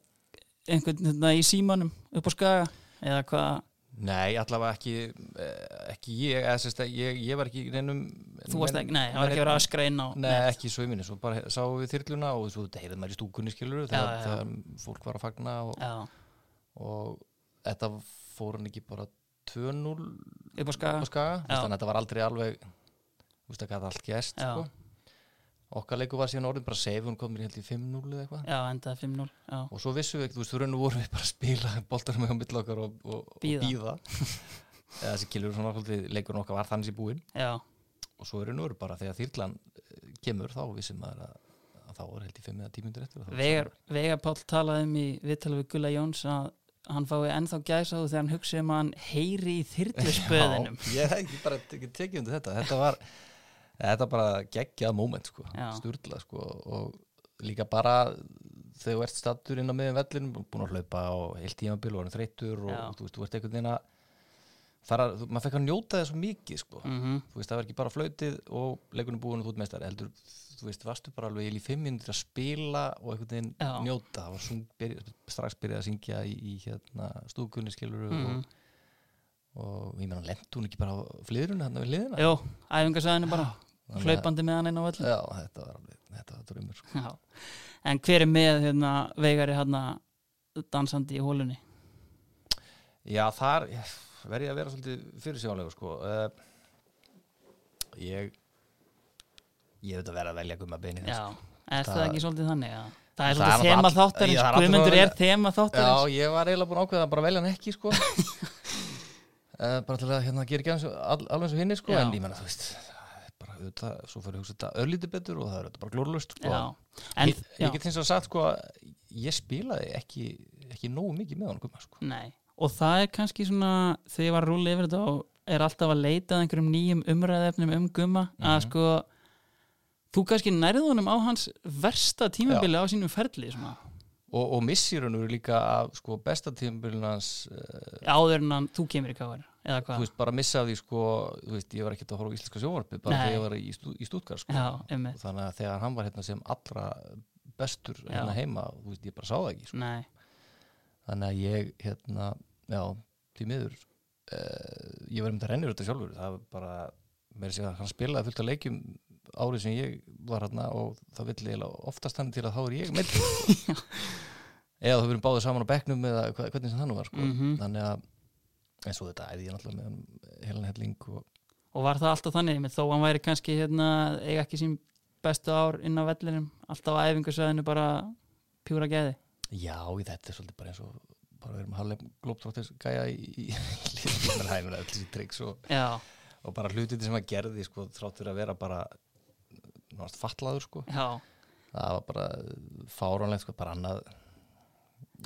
einhvern hérna í símanum upp á skaga eða hvað, Nei, allavega ekki, eh, ekki ég, eða ég, ég var ekki í neinum... þú varst ekki, nei, það var ekki verið að öskra inn á Nei, ekki svo í minni, svo bara sáum við þyrluna og svo þetta heyrðum maður í stúkunni skilur þegar, Já, já. þegar fólk var að fagna og, já, og þetta fór hann ekki bara 2-0 upp á skaga? þannig að þetta var aldrei alveg þú veist að gæta allt gæst sko. Okkar leikur var síðan orðin bara save, hún kom mér held í 5-0 eða eitthvað. Já, endaði 5-0 já, og svo vissum við þú veist, þú raunum vorum við bara að spila boltar með á milli okkar og, og, og bíða. eða þessi kilur svona haldið, leikurinn okkar var þannig í búinn. Já, og svo er raunum bara þegar þyrlan eh, kemur þá vissum maður að, að þá er held í 5 eða 10 myndir eftir og Vegar, Páll talaði um í viðtalið við Gulla Jóns að hann fái ennþá gæsa þegar hann hugsi um að hann heyri í þyrluspöðinum Já, ég hef ekki bara tek- tekið undir þetta. Þetta var, þetta bara geggjað moment sko, Já. sturla sko og líka bara þegar þú ert stattur inn á miðum vellinum búin að hlaupa á heilt tímabil og orðin þreyttur og Já. þú veist, þú ert einhvern veginn að þar að, þú- maður fekk að njóta þess svo mikið sko, mm þú veist, það var ekki bara flautið og leikunum búin og þú ert meistari heldur, þú veist, varstu bara alveg í fimm minnir að spila og einhvern veginn Já. njóta, það var sung, byrja, strax byrjað að syngja í, í hérna stúkunni skilur Mhm. og, og ég meina, lendu hún ekki bara á flyðruna hérna við liðina Jó, æfingarsæðinu bara hlaupandi með hann inn á völlum Já, þetta var alveg, þetta var drömmur sko. Já. En hver er með hérna, Vegari hérna dansandi í hólunni? Já, þar verð ég að vera svolítið fyrirsjónlega sko. uh, Ég ég veit að vera að velja gumma beini Já, er það, Það- ekki svolítið þannig? Ja? Það er svolítið þema þáttarins, Já, allir Guðmundur að er þema Já, þáttarins ég var eiginlega búin að ákveða að bara velja hann ekki sko. uh, bara til að hérna, gera ekki alveg, eins og hinni sko. Já. en ég menna, þú veist auðvitað, svo fyrir að hugsa þetta örlítið betur og það er auðvitað bara glórlust sko. Ég, ég get eins og sagt sko, að ég spilaði ekki, ekki nógu mikið með gumma sko. nei Og það er kannski svona, þegar ég var að rúla yfir þetta og er alltaf að leita að einhverjum nýjum umræðefnum um gumma að Mhm. sko þú kannski nærðu honum á hans versta tímabili á sínum ferli svona, og, og missir hann úr líka af sko, besta tímabilin hans uh, áður en hann, þú kemur í káar eða þú hvað, veist, bara missa af því sko, þú veist, ég var ekkert að horfa á íslenska sjónvarpið bara Nei. þegar ég var í, stú, í stútkar sko. já, þannig að þegar hann var hérna sem allra bestur hérna Já. heima þú veist, ég bara sá það ekki sko. nei, þannig að ég hérna, já, því miður uh, ég var um þetta rennur þetta sjálfur það var bara, með þess að hann spilaði fullt af leikjum árið sem ég var hérna og það vill eiginlega oftast hann til að þá er ég með eða það verðum báðið saman á bekknum eða hvernig sem það nú var sko. Mhm. þannig að eins og þetta æði ég náttúrulega með helan helling og og var það alltaf þannig einmitt, þó hann væri kannski hérna, eiga ekki sín bestu ár inn á vellinum alltaf á æfingarsæðinu bara pjúra geði já, þetta er svolítið bara eins og bara við erum halvleg glóptróttis gæja í, hæfina öll þessi triks og, og bara hlutir sem að gerði sko, þráttur að vera bara náttúrulega fatlaður sko. Það var bara fáránlegt sko, bara annað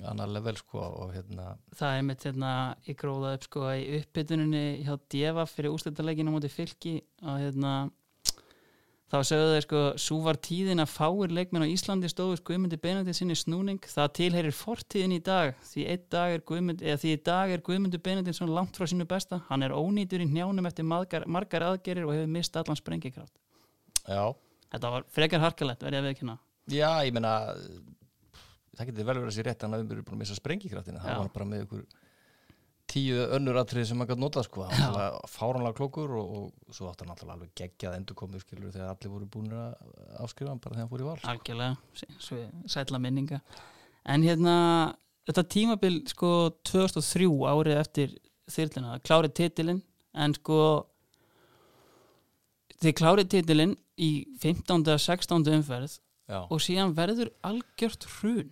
annað level sko og hérna það er einmitt hérna ég gróða upp sko í uppbytuninni hjá Deva fyrir úrslitaleginu á móti fylki og hérna þá sögðu þeir sko, svo var tíðin að fáir leikmenn á Íslandi stóðu Guðmundi Benedikt sinni snúning, það tilheyrir fortíðin í dag, því dag er Guðmund eða því í dag er Guðmundi Benedikt svona langt frá sínu besta, hann er ónýtur í njánum eftir margar, margar aðgerir og hefur mist allan sprengikraft. já, Þetta var frekar harkalett, verði að viðkynna. já ég meina það getur vel verið að sé rétt hann að við erum búin að missa sprengikraftina það var bara með ykkur tíu önnur atrið sem maður gæti notað sko hann var fáránlega klókur og, og svo átti hann náttúrulega alveg geggjað endurkomu skilur þegar allir voru búin að áskrifa hann bara þegar hann fór í val sko. Algjörlega, sætla minninga. En hérna, þetta tímabil sko 2003 árið eftir þyrluna, klárið titilinn, en sko þið klárið titilinn í 15. 16. umferð já, og síðan verður algjört hrun.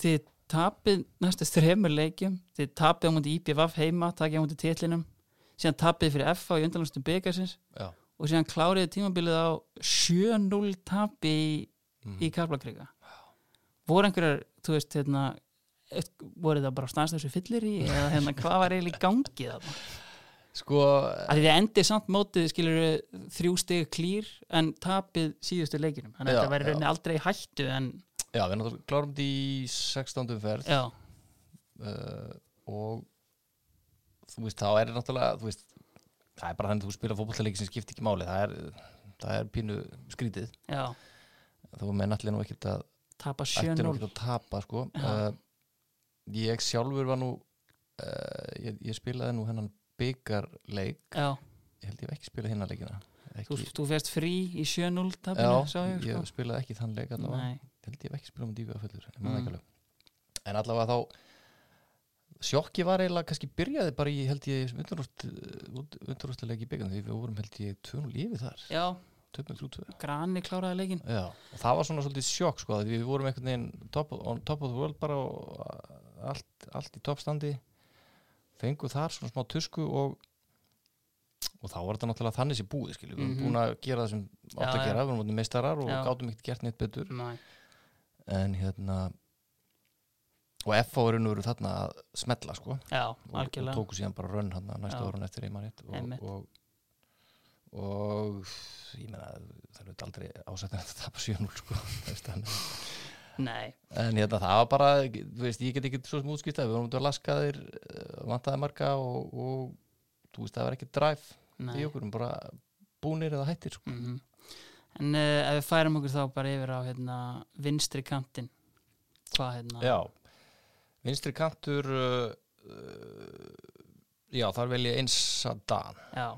Þið tapið næstu þremur leikjum, þið tapið á mútið IPVF heima, takið á mútið titlinum, síðan tapið fyrir FA í undanlustu byggarsins og síðan kláriði tímabilið á 7-0 tapi í Mhm. í Karlakrika voru einhverjar, þú veist hérna, voru það bara stanslösu fyllir í eða hérna, hvað var eiginlega í gangi þarna? Sko að því þið endið samt mótið skilur þrjú stig klýr en tapið síðustu leikinum þannig að þetta já. rauninni aldrei hættu en já, við náttúrulega klárum þetta í 16. ferð uh, og þú veist, þá er náttúrulega þú veist, það er bara þannig að þú spila fótbollaleiki sem skiptir ekki máli, það er, það er pínu skrítið, já, þó með náttúrulega ekkert að tapa ætti nú 7-0 ekkert að tapa sko. Uh, ég sjálfur var nú uh, ég, ég spilaði nú hennan byggarleik ég held ég hef ekki spilað hinna leikina. Þú, ekki, þú férst frí í 7-0 já, ég ég sko. spilaði ekki þann leik allavega, Nei, ég held ég ekki spilað um dýfi að fullur Mm. mm. en allavega þá sjokki var eiginlega kannski byrjaði bara í held ég undanrústileiki byggan því við vorum held ég 2-0 yfir þar. Já, 2-3-2 Grani kláraði leikin Já, og það var svona svolítið sjokk sko, við vorum einhvern veginn top, on top of the world bara og allt, allt í toppstandi. Fengu þar svona smá tusku og og þá var þetta náttúrulega þannig sér búið skilju, við Mhm. erum búin að gera það sem átt að gera, við erum búin meistarar og gátum ekkert gert neitt betur. Nei. En hérna og F.A. er nú þarna að smetla sko. Já, og, og tóku síðan bara rönn hann næsta árun eftir einmannitt og, og, og ég meina það er aldrei ásættin að tapa 7-0 sko En hérna, það var bara, veist, ég get ekki svo sem útskýrta, við vorum út að laskaðir, vantaði marga og, og þú veist, það var ekki dræf í okkur, við erum bara búnir eða hættir, sko. Mhm. En uh, ef við færum okkur þá bara yfir á hérna, vinstri kantin hvað hérna? Já, vinstri kantur, uh, uh, já, þar vel ég eins að dan. Já.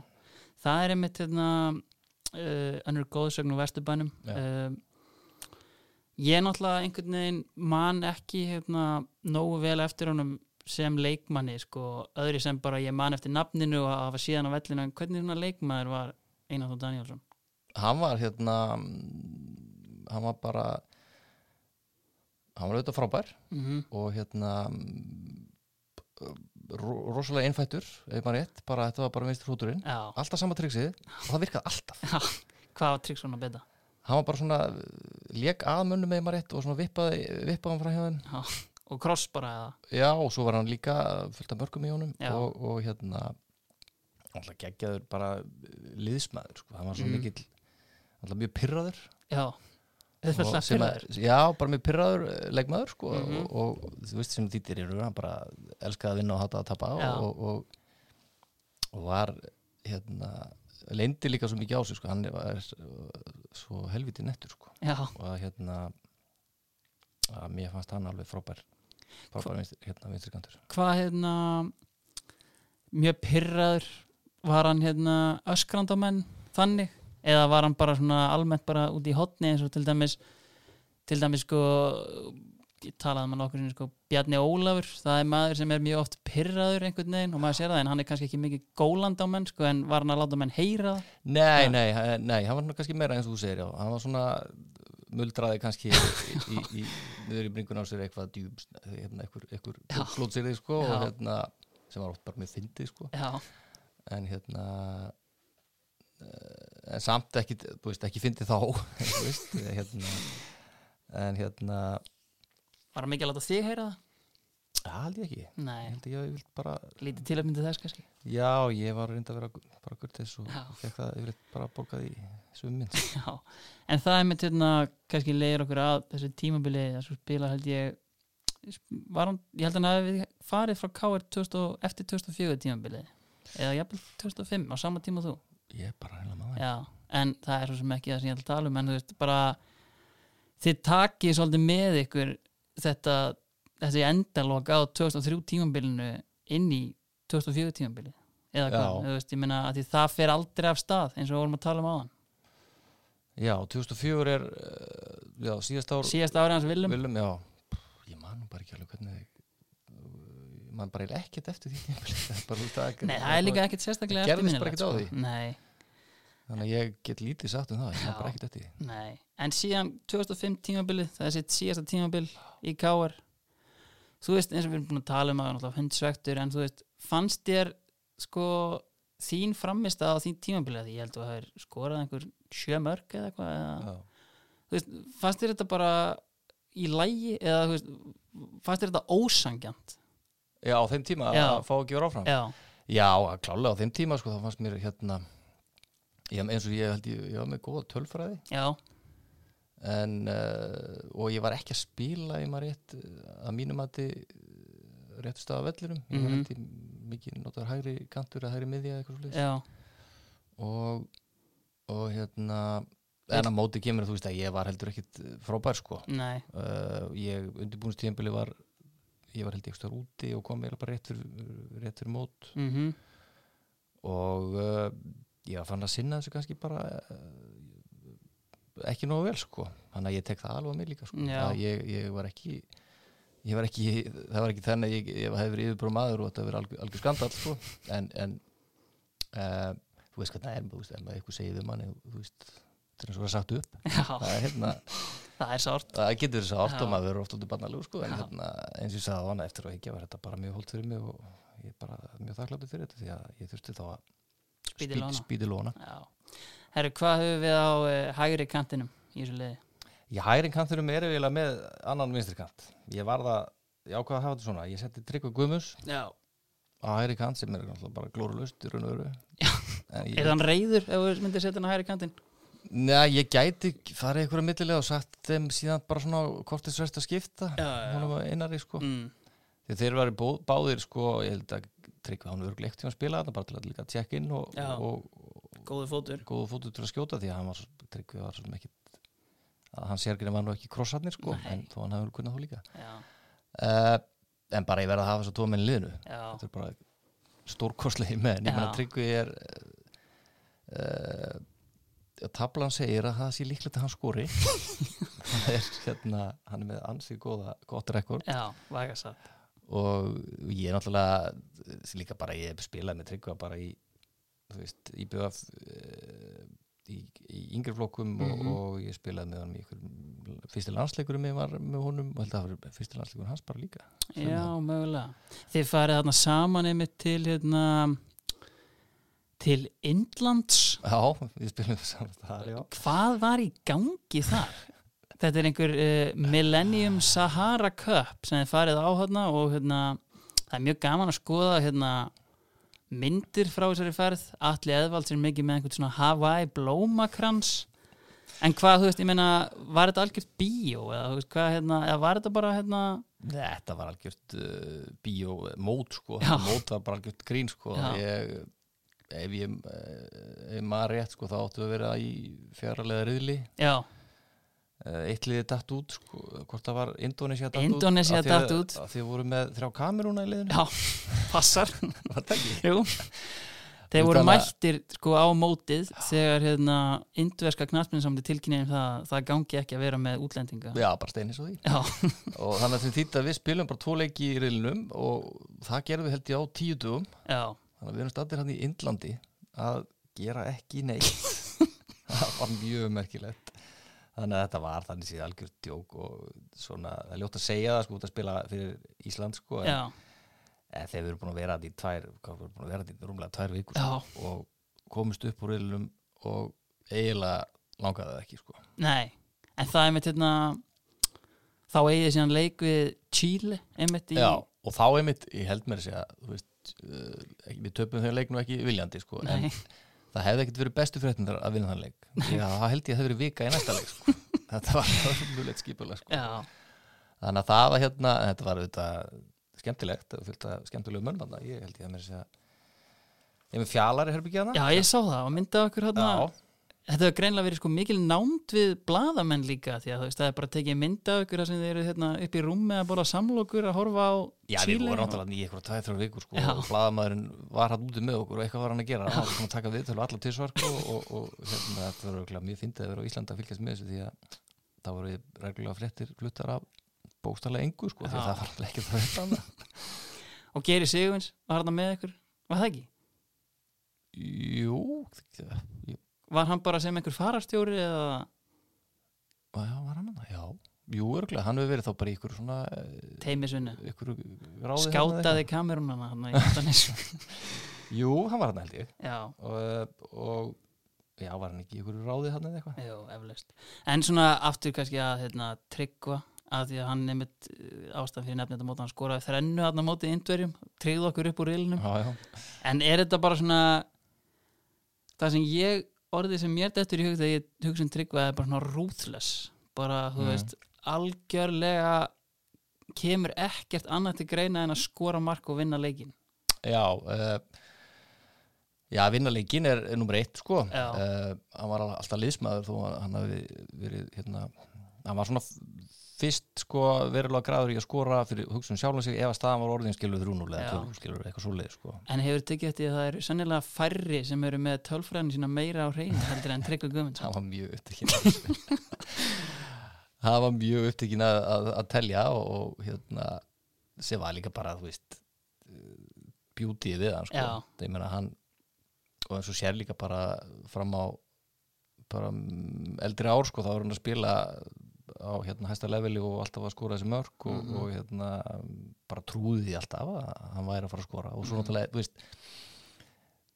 það er einmitt hérna, önnur góðsögn úr vesturbænum. Ég náttúrulega einhvern veginn man ekki hérna, nógu vel eftir honum sem leikmanni sko, öðri sem bara ég man eftir nafninu og að hafa síðan á vellinu en hvernig svona leikmaður var Einar Danielsson Hann var hérna, mm, hann var bara, hann var auðvitað frábær mm -hmm. og hérna, mm, ro rosalega einfættur, ef maður rétt, bara þetta var bara vinstri hrúturinn. Já, Alltaf sama triksið og það virkaði alltaf. hvað var trygg svona beta? hann var bara svona lék að mönnum með maður rétt og svona vippaði, vippaði hann frá þeim Og kross bara eða já og svo var hann líka fullt af mörgum í honum Já. og, og hérna alltaf geggjaður bara liðsmaður sko. hann var svo Mhm. mikill alltaf mjög pyrraður já, auðvitað pyrraður að- Já, bara með pyrraður eh, leikmaður sko, Mhm. og, og þú veist sem þýttir eru hann bara elskaði að vinna og hata að tapa og, og, og var hérna leindi líka svo mikið á sig sko, hann var svo helviti nettur sko. og hérna að mér fannst hann alveg frábær frábær vinstri, hérna vinstri kantur hvað hérna mjög pyrraður var hann hérna öskrandamenn þannig eða var hann bara svona almennt bara út í hotni eins og til dæmis til dæmis sko talaði með nokkur sinni sko Bjarni Ólafur. Það er maður sem er mjög oft pyrraður einhvern veginn og maður sér það en hann er kannski ekki mikið góland á menn sko en var hann að láta menn heyra það? Nei, nei, nei, hann var kannski meira eins og þú segir já, hann var svona muldraði kannski í, í, í, niður í bringun á sér eitthvað hérna, eitthvað, flótsýrið sko og hérna, sem var oft bara með fyndið sko. Já, en hérna en samt ekki, þú veist, ekki fyndið þá þú veist, hérna en hérna, var hann mikið að láta þig heyra það? það held ég ekki. Ég Nei, held ég að ég vilt bara lítið tilöfnindi þess kannski? Já, ég var reynda að vera bara gurtis og Já. fekk það yfirleitt bara borgað í svum mynd Já, en það er með hérna kannski leiðir okkur að þessu tímabili þessu spila held ég hann, ég held að hann hafi farið frá KR 2000, og- eftir 2004 tímabili eða jafnvel 2005 á sama tíma þú ég er bara reyna maður Já, en það er svo sem ekki það sem ég ætla að tala um en þú veist bara þið takið svolítið með ykkur þetta þessi endalok á 2003 tímabilinu inn í 2004 tímabili eða hvað, þú veist, ég meina að það fer aldrei af stað eins og við vorum að tala um áðan. Já, 2004 er uh, já, síðast ár síðast árið hans Willum. Willum, já. Ég man nú bara ekki alveg hvernig ég man bara ekkert eftir því. Tímabili. Nei, það er líka ekkert sérstaklega ekkert á sko. Þannig að ég get lítið sagt um það ég man bara ekkert eftir því. Nei. En síðan 2005 tímabilið, það er sitt síðasta tímabil í KR Þú veist, eins og við erum búin að tala um að hundsvektur en þú veist, fannst þér sko þín framist á þín tímabilið því ég held að það er skorað einhver sjö mörg eða eitthvað eða, Já. þú veist, fannst þér þetta bara í lægi eða veist, fannst þér þetta ósangjant já, á þeim tíma Já. að fá að gefa áfram. Já, Já, klálega á þeim tíma sko, þá fannst mér hérna ég, eins og ég held ég, ég var með góða tölfræði. Já, en uh, og ég var ekki að spila ég maður rétt uh, að mínum mati uh, réttu stað af vellurum ég var Mhm. ekki mikið notar hægri kantur eða hægri miðja eitthvað svo já, og, og hérna en að móti kemur þú veist að ég var heldur ekkit frábær sko. Nei. Uh, ég undirbúinustíðanbili var ég var held ég ekstra úti og kom eiginlega bara rétt fyrir, rétt fyrir mót. Mm og uh, ég var fann að sinna þessu kannski bara uh, ekki nógu vel sko. Þannig að ég tek það alveg að mig líka sko. Ég, ég var ekki ég var ekki, það var ekki þannig að ég, ég hef verið yfirbúra maður og þetta verið algjör, algjör skandall sko. En, en uh, þú veist hvað það er þú veist, ef maður eitthvað segið um manni þú veist, þetta er eins og það sagt upp. Já, það er hérna, það er sárt það getur oft Já. og maður verður oft út í barnalegu sko en Já. hérna, eins og ég sagði á hana eftir að higgja var þetta bara mjög hólt fyrir mig og ég er bara mjög þakkláttur fyrir þetta því að ég þurfti þá að Spýti lóna. spýti lóna Já. Herru, hvað höfum við á uh, hægri kantinum í þessu liði? Ég hægri kanturum er eiginlega með annan vinstri kant. Ég var það, ég ákvaða að hafa þetta svona. Ég setti Tryggva Guðmus Já. á hægri kant sem er bara glórulust í raun og veru. Er hann reyður ef við myndir setja hann á hægri kantin? Neða, ég gæti farið einhverja millilega og sagt þeim síðan bara svona kortið sverst að skipta. Honum að einari sko. Mm. Þegar þeir væri bó, báðir sko, ég held að Tryggva hann örgleikt til að spila þetta bara til að líka tjekka inn og, og, Góðu fótur. góðu fótu til að skjóta því að hann var, Tryggvi var svo mikið að hans sérgrinn var nú ekki krossarnir sko, Nei. en þó hann hefur kunnað þá líka. Uh, en bara ég verð að hafa þess að í liðinu Já. þetta er bara stórkostlegi menn ég Já. meina Tryggvi er uh, tablan segir að það sé líklegt að hann skori hann er hérna hann er með ansið góða, gott rekord Já, væga satt. og ég er náttúrulega líka bara ég hef spilað með Tryggva bara í þú veist, í BF uh, í, í yngri flokkum Mhm. og, og ég spilaði með honum í ykkur fyrsti landsleikurum ég var með honum og held að það var fyrsti landsleikur hans bara líka Já, mögulega. Þið farið þarna saman einmitt til hérna til Indlands. Já, við spilum saman þar, já. Hvað var í gangi þar? Þetta er einhver uh, Millennium Sahara Cup sem þið farið á hérna og hérna það er mjög gaman að skoða hérna myndir frá þessari ferð Atli Eðvald sem er mikið með einhvern svona Hawaii blómakrans En hvað, þú veist, ég meina, var þetta algjört bíó eða, þú veist, hvað, hérna, eða var þetta bara, hérna, Þetta var algjört uh, bíó mót sko, mót var bara algjört grín sko ég, ef ég uh, ef maður rétt sko þá áttu að vera í fjaralega riðli. Já, uh, eitt liðið datt út sko, hvort það var Indonesia Indonesia út? Því að- datt út. því að voru með þrjá kamerúna í liðinu. Já, passar, var það ekki? jú. Þeir voru mættir, sko, á mótið þegar, hérna, indverska knattmyndisamdi tilkynning það, það gangi ekki að vera með útlendinga. Já, bara steinis og því. Já, og þannig að þýtt að við spilum bara tvo leiki í riðlinum og það gerðum við held ég á tíu dugum já, þannig að við erum stattir hann í Indlandi að gera ekki neitt. Það var mjög merkilegt. Þannig að þetta var þannig síðan algjörð djók og svona, það er ljótt að segja það sko út að spila fyrir Ísland sko en, en þegar við erum búin að vera þetta í tvær hvað, búin að vera þetta í rúmlega tvær vikur sko, og komist upp úr riðlunum og eiginlega langaði það ekki sko. Nei. En það er mitt, hérna, þá eigið síðan leik við Chile, einmitt í, Já, og þá einmitt, ég held mér að segja þú veist, við töpum þau leik nú ekki viljandi sko, en það hefði ekkert verið bestu fréttindar að vinna þann leik. Að það held ég að það hefði verið vika í næsta leik sko. þetta var mjög skipulega sko. já, þannig að það var hérna þetta var auðvitað skemmtilegt og fylgt að skemmtilegu mönnmanna ég held ég að mér segja ég er með fjalar í herbyggjaðna já, ég sá það og myndað okkur, hérna, Þetta hefur greinlega verið sko mikil nánd við bladamenn líka því að þú veist það er bara að tekið mynda ykkur þar sem þeir eru hérna, upp í rúmi að bóla samlokur að horfa á Já, við Chile vorum og- náttúrulega í eitthvað tvæð þrjá vikur sko, Já. og blaðamaðurinn var hann úti með okkur og eitthvað var hann að gera hann var svona að taka viðtölu allar tilsvar sko, og, og, og hérna, þetta var mjög fyndið að vera á Íslanda að fylgjast með þessu því að það voru reglulega fréttir fluttar af bókstallega engu sko, því að það var ykkur? Jú, jú Var hann bara sem einhver fararstjóri eða? Já, var hann hann? Já, jú, örgulega, hann hefur verið þá bara í ykkur svona eh, teimisvinnu? ykkur ráði Skátaði kamerunana hann Altanis Jú, hann var hann held ég. Já, og, og já, var hann ekki í ykkur ráði hann eða eitthvað? Jú, eflaust. En svona aftur kannski að hérna, tryggva að því að hann nefnt ástæðan fyrir nefnir þetta móti hann skoraði þrennu hann á móti indverjum, tryggði okkur upp úr já, En er þetta bara svona það sem ég orðið sem mér dettur í hug þegar ég hugsa um tryggva er bara svona ruthless. Bara, þú Mm. veist, algjörlega kemur ekkert annað til greina en að skora mark og vinna leikin já uh, Já, vinnaleikin er, er nummer eitt sko. Uh, hann var al- alltaf liðsmaður þó hann hafi verið hérna, hann var svona fyrst sko verulega græður í að skora fyrir hugsun sjálfum sig ef að staðan var orðin skilur þrjúnulega Já. tölv, skilur eitthvað svoleið sko en hefur tekið eftir að það eru sennilega færri sem eru með tölfræðin sína meira á hreinu heldur en tryggva Guðmundsson það var mjög upptekinn það var mjög upptekinn að, að, að telja og, og hérna sem var líka bara, þú veist bjútið við hann sko. Það meina hann og eins og sér líka bara fram á bara mm, eldri ár sko, þá var hann að spila á hérna hæsta leveli og alltaf að skora þessi mörg og, Mhm. og hérna bara trúði því alltaf að hann væri að fara að skora og svo Mhm. náttúrulega, þú veist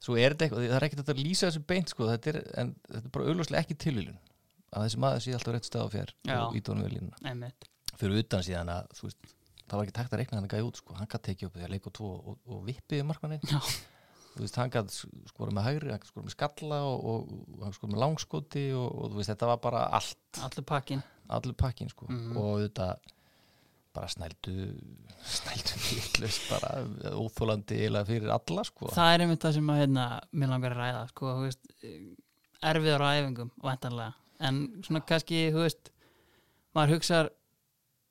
svo er þetta eitthvað, það er ekkert að lýsa þessu beint sko, þetta er, en þetta er bara auðvitað ekki tilvílun að þessi maður sé alltaf rétt stað á fjær og ídónum við línuna fyrir utan síðan að þú veist, það var ekki takt að reikna hann að gæja út sko. hann gæti tekið upp því að leika tvo og, og vippiði markmannin Já. þú veist, hann gæti skora með hægri hann gæti skora með skalla og, og, og hann skora með langskoti og, og þú veist, þetta var bara allt allur pakkin allur pakkin sko. Mhm. og þetta bara snældu snældu nýllust bara óþólandi eiginlega fyrir alla sko. Það er einmitt það sem að hérna, mér langar að ræða sko, þú veist, erfiðar á æfingum væntanlega, en svona kannski þú veist, maður hugsar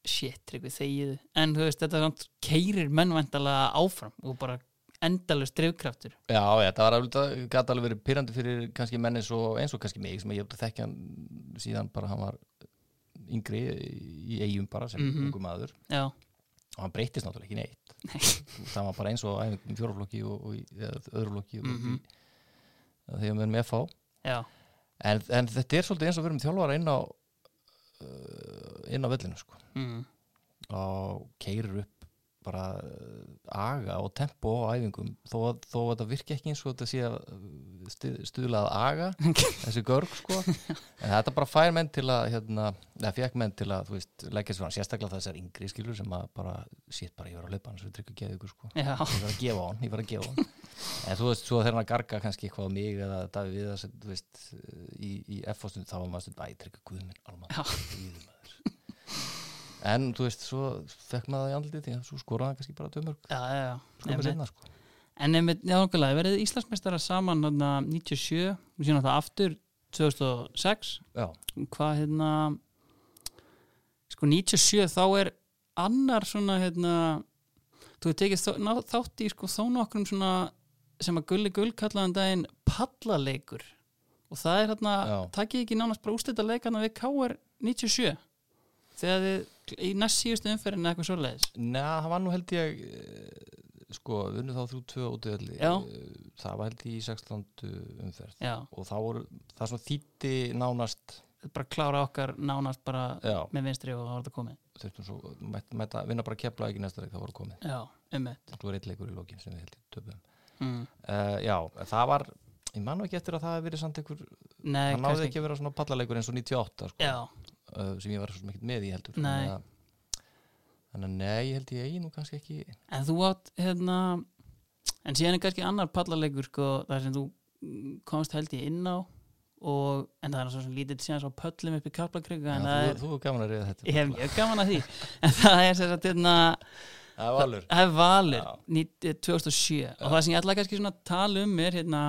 shit, tryggvi þegiðu en þú veist, þetta keirir menn væntanlega áfram og bara endalust drifkraftur. Já, já, það var alveg, alveg verið pyrrandi fyrir kannski menn eins og, kannski mig sem ég hefði þekkja hann síðan bara hann var yngri í eigum bara sem Mhm. ungu maður. Já, og hann breytist náttúrulega ekki neitt. Það var bara eins og æfingum fjóraflokki og, og öðruflokki og Mhm. í, þegar við erum með fá en, en þetta er svolítið eins og við erum þjálfara inn á uh, inn á vellinu sko. Mm, og keirir upp bara uh, aga og tempo á æfingum. Þó, að- þó að þetta virki ekki eins og þetta sé að uh, stu- stuðla að aga þessi görg sko. En þetta bara fær menn til að hérna, eða fekk menn til að þú veist, leggja fram sérstaklega þessar yngri skilur sem að bara sétt bara ég var að leipa hann svo tryggur geði ykkur sko. Já, ég var að gefa hann, ég var að gefa hann. En þú veist, svo þegar hann garga kannski eitthvað á mig eða Davíð við að þú veist í, í F-fóstund þá var maður stund æ, tryggur guðminn, alman. En þú veist, svo fekk maður það í andliti því að svo skoraði kannski bara tömörg já, já, já. Einmitt. sinna sko En einmitt, já, okkurlega, verið Íslandsmeistara saman hérna 97 og síðan það aftur 2006 já, hvað hérna sko 97 þá er annar svona hérna þú hefur tekið ná- þátt í sko þó nokkrum svona sem að Gulli Gull kallaðan daginn pallaleikur og það er hérna, Já. takkið ekki nánast bara ústætta leikana við KR 97 þegar þið í næst síðustu umferðin eða eitthvað svoleiðis? Neða, það var nú held ég eh, sko, unnu þá þrjú tvö öllu. Já. það var held ég í 16. umferð. Já, og þá voru, það svo þýtti nánast bara klára okkar nánast bara já, með vinstri og það var þetta komið. Þurftum svo mætt að vinna bara kepla ekki næsta leik, það voru komið. Já, um eitt það var eitt leikur í lokin sem við held ég töpum mm. uh, já, það var ég man nú ekki eftir að það hefði verið samt einhver Nei, það náði kannski ekki að vera svona pallaleikur eins og 98 sko, Já, sem ég var svo ekkert með í heldur. Nei. Þannig að- nei, held ég eigi nú kannski ekki En þú átt hérna en síðan er kannski annar pallaleikur sko, þar sem þú komst held ég inn á og, en það er svo sem lítið síðan svo pöllum upp í kaplakrygga Já, þú, er, þú er gaman að reyða þetta. Ég hef mjög gaman að því. En það er sér að hérna það var alveg það er valur Já. nýtt- 2007 og það sem ég ætla kannski svona tala um er hérna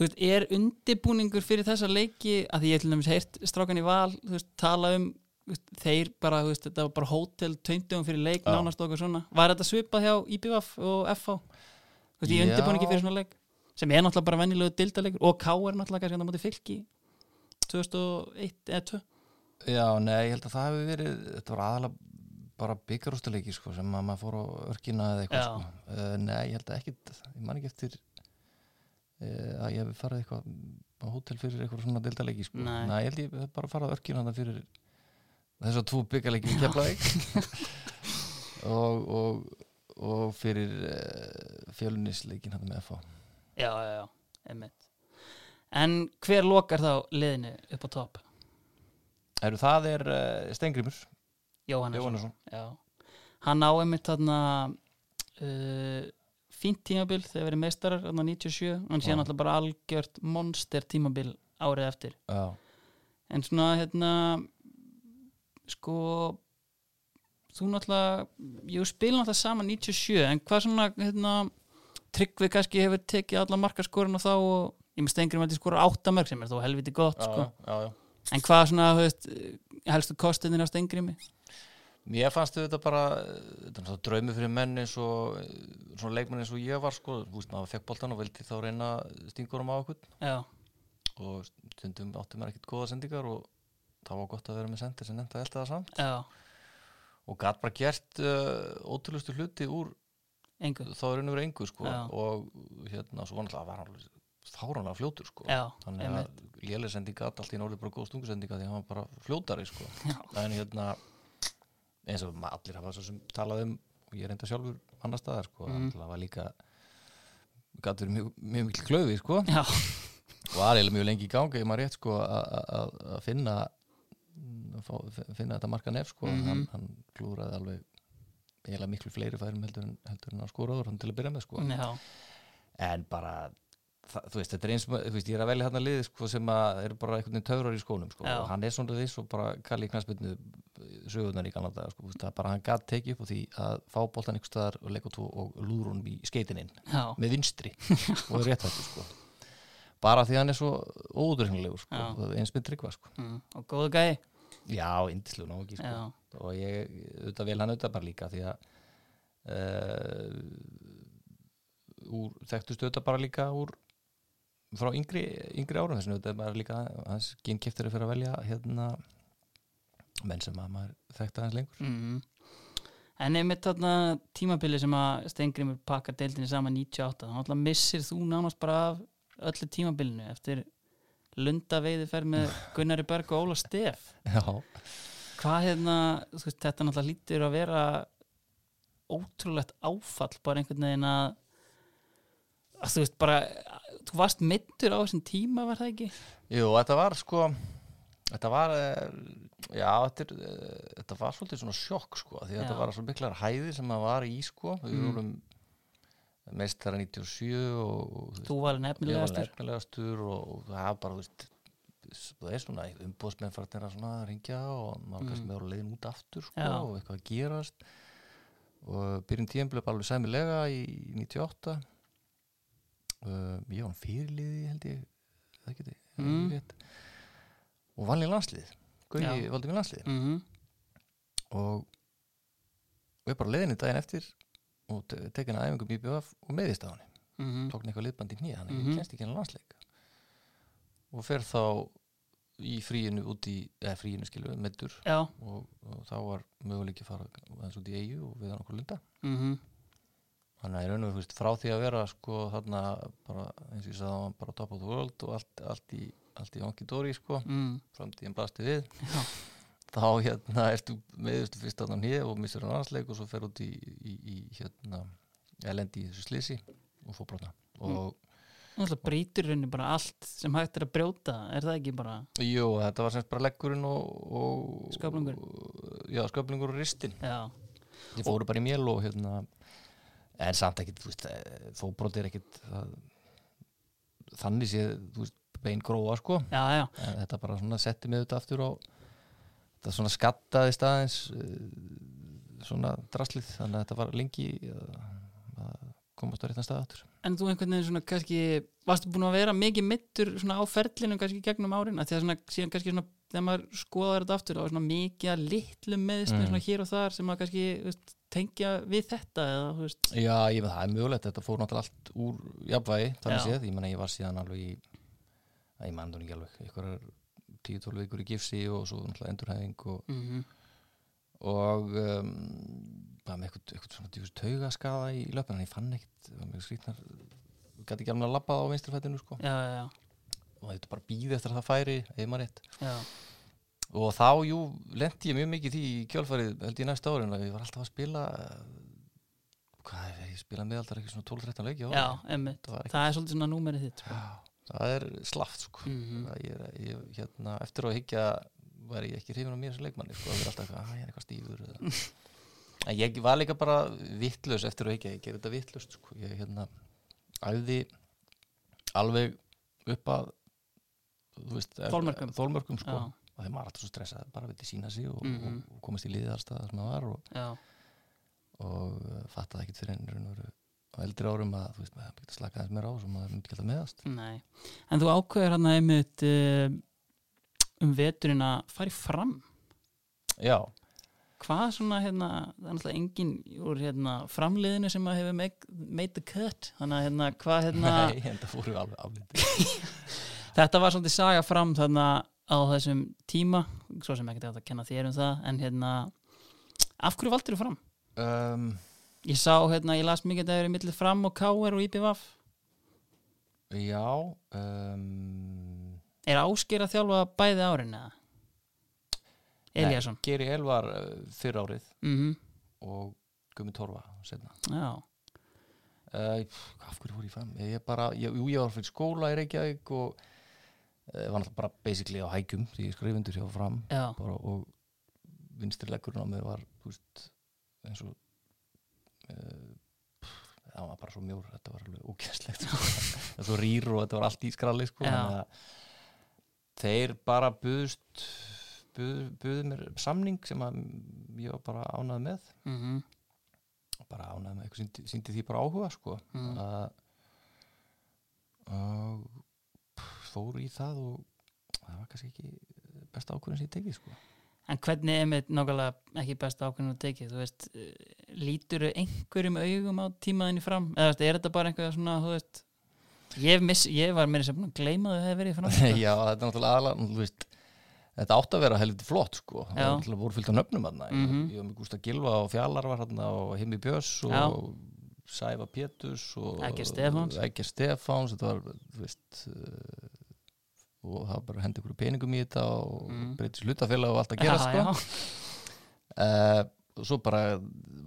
þú veist, er undibúningur fyrir þessa leiki að því ég til dæmis heyrt strákan í val þú veist, tala um veist, þeir bara, þú veist, þetta var bara hótel tveimtugum fyrir leik, Já. nánast okkur svona. Var þetta svipað hjá IBVF og FH þú veist, í undibúningi fyrir svona leik sem er náttúrulega bara venjulegu dildaleikur og K er náttúrulega kannski hann á móti fylki 2001 eða 2 Já, nei, ég held að það hefði verið þetta var aðalega bara byggarústuleiki sko, sem að maður fór á örkina eða eitthvað sko. uh, Nei, ég held að ekkit ég man ekki eftir að ég hef farið eitthvað á hótel fyrir eitthvað svona deildaleiki sko. Nei. ég held ég hef bara farið örkina fyrir þess að tvo byggarleiki í Keflavík. Og, og, og fyrir uh, fjölunisleikin hann með FH já, já, já, einmitt. En hver lokar þá liðinu upp á topp? Eru það er uh, Stengrimur Jóhannesson. Hann á einmitt þarna uh, fínt tímabil þegar verið meistarar þarna 97, hann sé Já. náttúrulega bara algjört monster tímabil árið eftir Já, en svona hérna sko þú náttúrulega ég spil náttúrulega saman 97 en hvað svona hérna tryggvi kannski hefur tekið alla markaskorun og þá og ég með stengri með skora áttamörk sem er þó helviti gott sko. já, já, já. en hvað svona veist, helstu kostinir á stengrimi Mér fannst þetta bara þetta er náttúrulega draumi fyrir menn eins og svona leikmenn eins og ég var sko, þú veist, maður fekk boltan og vildi þá reyna stingurum á okkur. Já, og stundum átti mér ekkert góða sendingar og það var gott að vera með sendir sem nefndi að elda það samt. Já, og gæt bara gert uh, ótrúlustu hluti úr engu. þá er einu verið engu sko. Já. og hérna svo vanlega var hann fáranlega fljótur sko. Þannig að lélega sendinga allt í náttúrulega bara góð stungusendinga því hann var bara fljótari sko. En hérna eins og allir hafa svo sem talað um og ég reynda sjálfur annar staðar sko mm. það var líka verið mjög, mjög mikil klöfi sko. Já, og var eiginlega mjög lengi í gangi ég maður rétt sko að- finna fá- finna þetta marka nef sko. Mhm. hann, hann klúraði alveg miklu fleiri færum heldur en, heldur en að skóraður hann til að byrja með sko. Já, en bara það, þú veist, þetta er eins og þú veist, ég er að velja hérna liði sko, sem að eru bara einhvern veginn töfrar í skónum sko, og hann er svona þess og bara kalli í knæspilnu sögurnar í daga sko, það er bara hann gat tekið upp á því að fá boltan ykkur staðar og leika tvo og lúður honum í skeitininn með vinstri. Og rétt þetta sko. Bara því hann er svo ódurhengilegur sko, og eins með tryggva sko. Mm, og góðu gæi. Já, indislu ná ekki sko og ég auðvitað vel hann auðvitað bara líka því að uh, úr þekktustu auðvitað bara líka úr frá yngri, yngri árum þess að bara líka hans gynkiftir fyrir að velja hérna menn sem að maður þekkta hans lengur. Mm. en einmitt þarna tímabili sem að Stengrimur pakkar deildinni saman 98, þannig að missir þú nánast bara af öllu tímabilinu eftir lunda veiði með Gunnari Berg og Óla Stef. Já, hvað hérna, veist, þetta náttúrulega lítur að vera ótrúlegt áfall bara einhvern veginn að að þú veist bara þú varst mittur á þessum tíma var það ekki? Jú, þetta var sko þetta var eh, já, þetta, eh, þetta var svolítið svona sjokk sko, því þetta var svo miklar hæði sem maður var í sko, við Mm. vorum mest þeirra 97 og Þú var var nefnilegastur og, og það er bara, þú veist það er svona umbóðsmenn fyrir að svona að ringja og maður Mm. kannski með voru leiðin út aftur sko, og eitthvað að gerast og byrjun tíðanblöf alveg sæmilega í 98 uh, ég var fyrirliði held ég það geti Mm. mm. og í landslið. Gauði valdi mér landslið. Mm og við bara leiðinni daginn eftir og te- tekin að æfingum í BF og meðist á hann -hmm. tók hann eitthvað liðband í knýja hann Mhm. ég kennst ekki hann landsleik. Og fer þá í fríinu út í eða fríinu skilur meður og, og þá var möguleiki að fara út í eigu og við hann okkur lunda. Mm þannig að í raun og veist, frá því að vera sko þarna bara eins og ég sagði hann bara top of the world og allt, allt í allt í onki dóri sko mm. framtíðin blasti við Já. þá hérna ertu meðustu fyrst að hann hér og missur hann landsleik og svo fer út í, í, í hérna ég lendi í þessu slisi og fóbrotna og Það brýtur henni bara allt sem hægt er að brjóta er það ekki bara jú, þetta var semst bara leggurinn og, og Sköflungurinn. já, sköflingur og ristin Já, ég fóru bara í mél og hérna en samt ekkit, þú veist, eh, fóbrot er ekkit það, þannig sé, þú veist, bein gróa sko. Já, já. En þetta bara svona setti mig þetta aftur á þetta svona skattaði staðins svona draslið. Þannig að þetta var lengi að, að komast á réttan stað aftur. En þú einhvern veginn svona kannski varstu búin að vera mikið mittur svona á ferlinu kannski gegnum árin? Að því að svona síðan kannski svona þegar maður skoðar þetta aftur þá er svona mikið að litlum meðsli Mm. svona hér og þar sem maður kannski þú veist, tengja við þetta eða þú veist Já, ég með það er mögulegt, þetta fór náttúrulega allt úr jafnvægi, þannig séð, ég menna ég var síðan alveg í að ég mann þú ekki alveg, ykkur er 10-12 vikur í gifsi og svo náttúrulega endurhæðing og, mm -hmm. og um, bara með eitthvað, eitthvað svona djúfus taugaskaða í löpun en ég fann ekkert, það var mjög skrýtnar gæti ekki alveg að labba á vinstrifættinu sko. Já, já, já, og þetta bara býði eftir að það færi ef maður rétt já. Og þá, jú, lendi ég mjög mikið því í kjálfarið held ég næsta árin að ég var alltaf að spila hvað er ég spila meðaldar ekki svona 12-13 leiki. Já, emmitt, Það það er svolítið svona númerið þitt sko. Já, það er slaft sko. mm Það ég, er- ég, hérna, eftir að higgja var ég ekki hrifin á mér sem leikmanni sko, það er alltaf eitthvað, að ég er eitthvað stífur en ég var líka bara vittlaus eftir að higgja, ég gerði þetta vittlaust sko. ég hérna æfði alveg upp að þolmörkum sko. Já, og þeir maður alltaf svo stressað, bara vildi sína sig og, Mhm. og, og komast í liðið allstað sem það var og, og uh, fattaði ekkit fyrir enn á eldri árum að þú veist, maður myndi slaka aðeins meira á svo maður myndi alltaf meðast nei. En þú ákveður hann að einmitt uh, um veturinn að fara í fram. Já, hvað svona hérna, það er náttúrulega engin úr hérna framliðinu sem að hefur made, the cut. Þannig að hérna hvað hérna nei, það fóru alveg aflítið þetta var svolítið saga fram þarna á þessum tíma svo sem ekki þetta að kenna þér um það en hérna af hverju valdur þú fram? um, Ég sá hérna, ég las mikið að það eru millir fram og KR og IPVAF Já um, er ásker að þjálfa bæði árin eða? Eliasson nei, Geri Elvar uh, fyrr árið mm og Gumi Torfa setna Já, uh, Af hverju fór ég fram? Ég, bara, ég, jú, ég var fyrir skóla í Reykjavík og var náttúrulega bara basically á hækjum því ég skrifundur hjá fram bara, og vinstri leggurinn á mér var veist, eins og uh, það var bara svo mjór þetta var alveg ógæslegt sko. það var svo rýr og þetta var allt í skralli sko. Þeir bara buðust buð, buðu mér samning sem ég var bara ánað með mm bara ánað með eitthvað síndi, síndi því bara áhuga sko. Mm. að og pff, fór í það og það var kannski ekki besta ákvörðin sem ég tekið sko. En hvernig er með nákvæmlega ekki besta ákveðinu að tekið, þú veist lítur einhverjum augum á tímaðinni fram eða veist, er þetta bara einhverja svona þú veist, ég, miss, ég var meira sem búin að það hefur verið fram. Já, þetta er náttúrulega aðalega þú veist, Þetta átti að vera helviti flott sko. Það Já. var náttúrulega voru fyllt á nöfnum þarna. Mhm. Ég var með Gústa Gilva og Fjallar var þarna og Himmi Björns og Já. Sæfa Péturs og Eggert Stefáns. Eggert Stefáns þetta var, þú veist og það bara að henda ykkur peningum í þetta og Mhm. breytis hlutafélag og allt að gera já, sko. Uh, og svo bara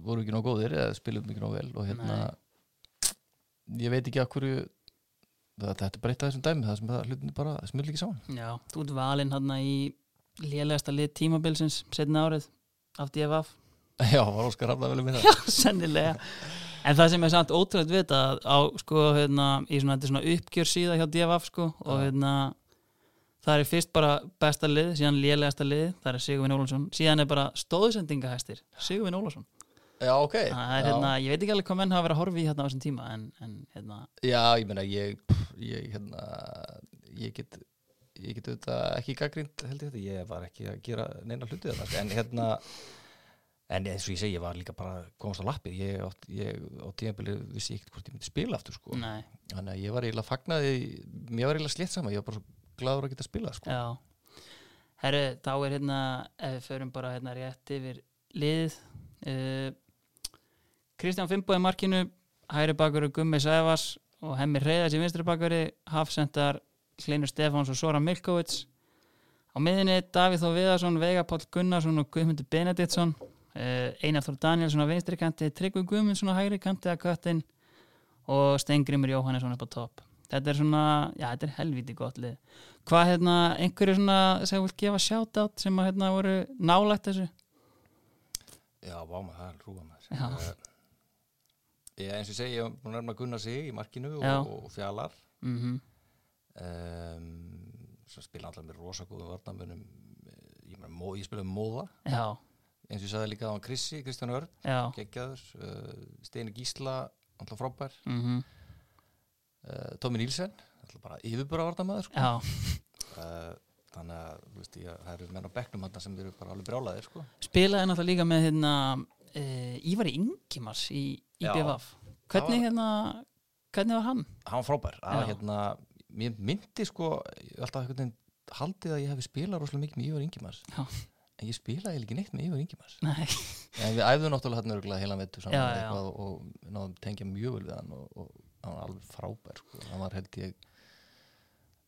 voru ekki nóg góðir eða spilum ekki nóg vel og hérna ég veit ekki að hverju þetta er bara eitt af þessum dæmi það sem það hlutin bara, smil ekki saman. Já, þú ert valinn hann í lélegasta lið tímabilsins setna árið af DFF já, var Óskar Rafna vel um það Já, sennilega. En það sem er samt ótrúlega vita á sko, hérna, í svona, svona uppgjör síða hjá DFF sko, og hérna það er fyrst bara besta lið síðan lélegasta lið, það er Sigurvin Ólafsson. Síðan er bara stóðsendingahæstir Sigurvin Ólafsson. Já, ok. Það er, hérna, ég veit ekki alveg hvað menn hafa verið að horfa í hérna á þessum tíma en, en hérna, já, ég meina ég, ég hérna ég get ég get auðvitað ekki gaggrind held ég þetta, ég var ekki að gera neina hluti sko, en hérna en eins og ég segi, ég var líka bara komast á lappir, ég, átt, ég á tímabili vissi ekkert hvort ég myndi spila aftur sko. nei, þannig að ég var eiginlega fagnaði mér var eiginlega slétt sama, ég var bara svo gladur að geta spila sko. já. Herru, þá er hérna ef við förum bara hérna rétt yfir liðið uh, Kristján Fimbo í markinu hæri bakvöru Gummi Sæfas og hemmi Reyðars í vinstri bakvöri Hafsendar Hlynur Stefáns og Sora Milkovits á miðinni Davíð Þó Viðarsson, Veiga Páll Gunnarsson og Guðmundur Benediktsson. Uh, Einar Þór Danielsson á vinstri kanti Tryggvi Guðmundsson á hægri kanti að köttin og Stengrimur Jóhannesson upp á topp þetta er svona, já þetta er helviti gott lið. Hvað hérna, einhverju svona sem vil gefa shoutout sem að hérna voru nálægt þessu? Já, vá maður, það er hrúa maður. Já. Eh, Ég eins og ég segi, ég var búin að Gunnar sig í markinu og, og fjalar. Mm um, Svo spila allar með rosa góðum varnamunum Ég, ég spila um móða. Já, eins og ég sagði líka á Krissi, Kristján Örn geggjaður, uh, Steini Gísla alltaf frábær, mm uh, Tómi Nílsen bara yfirbúra varnamæður sko. uh, þannig að veist, ég, það eru menn á þarna sem eru bara alveg brjálaðir sko. spilaði náttúrulega líka með hérna uh, Ívari Ingimars í, í. BVF hvernig var- hérna hvernig var hann? hann var frábær að, hérna, mér myndi sko hef alltaf haldið að ég hefði spilað rosalega mikið með Ívar Ingimars Já. en ég spilaði ekki neitt með Ívar Ingimars Nei, en við æfðum náttúrulega örgulega heila vettu saman Já, og og, og tengja mjög vel við hann og, og hann var alveg frábær sko. hann var held ég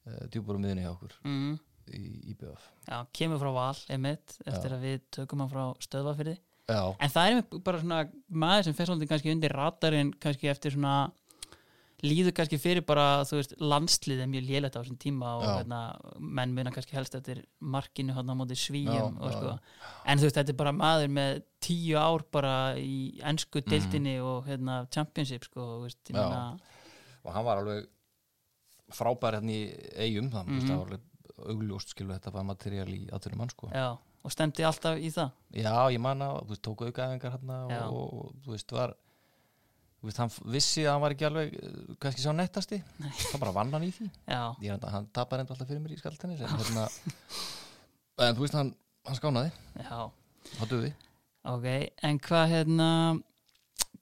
uh, djúpur á miðunni hjá okkur mm, í IBF. Já, kemur frá Val einmitt, eftir að við tökum hann frá stöðvafyrði já, en það er bara svona maður sem svolítið kannski undir radarinn kannski eftir svona líður kannski fyrir bara, landslið er mjög lélegt á þessum tíma og hérna, menn muna kannski helst eftir markinu hann á móti svíjum Já, og já, sko. En þú veist, þetta er bara maður með tíu ár bara í ennsku Mhm. deildinni og hérna, championship sko, veist, meina og hann var alveg frábær hérna í eigum þannig Mhm. að það var alveg augljóst skilu þetta var materiál í aðtunum mann sko. Og stemdi alltaf í það. Já, ég manna, þú veist, tóku aukaðingar hérna og, og, þú veist, var hann vissi að hann var ekki alveg eh, kannski sá nettasti, þá bara vann hann í því. Ég er enda, hann tapar enda alltaf fyrir mér í skaltennis en hérna en þú veist, hann, hann skánaði, hann duði ok en hvað hérna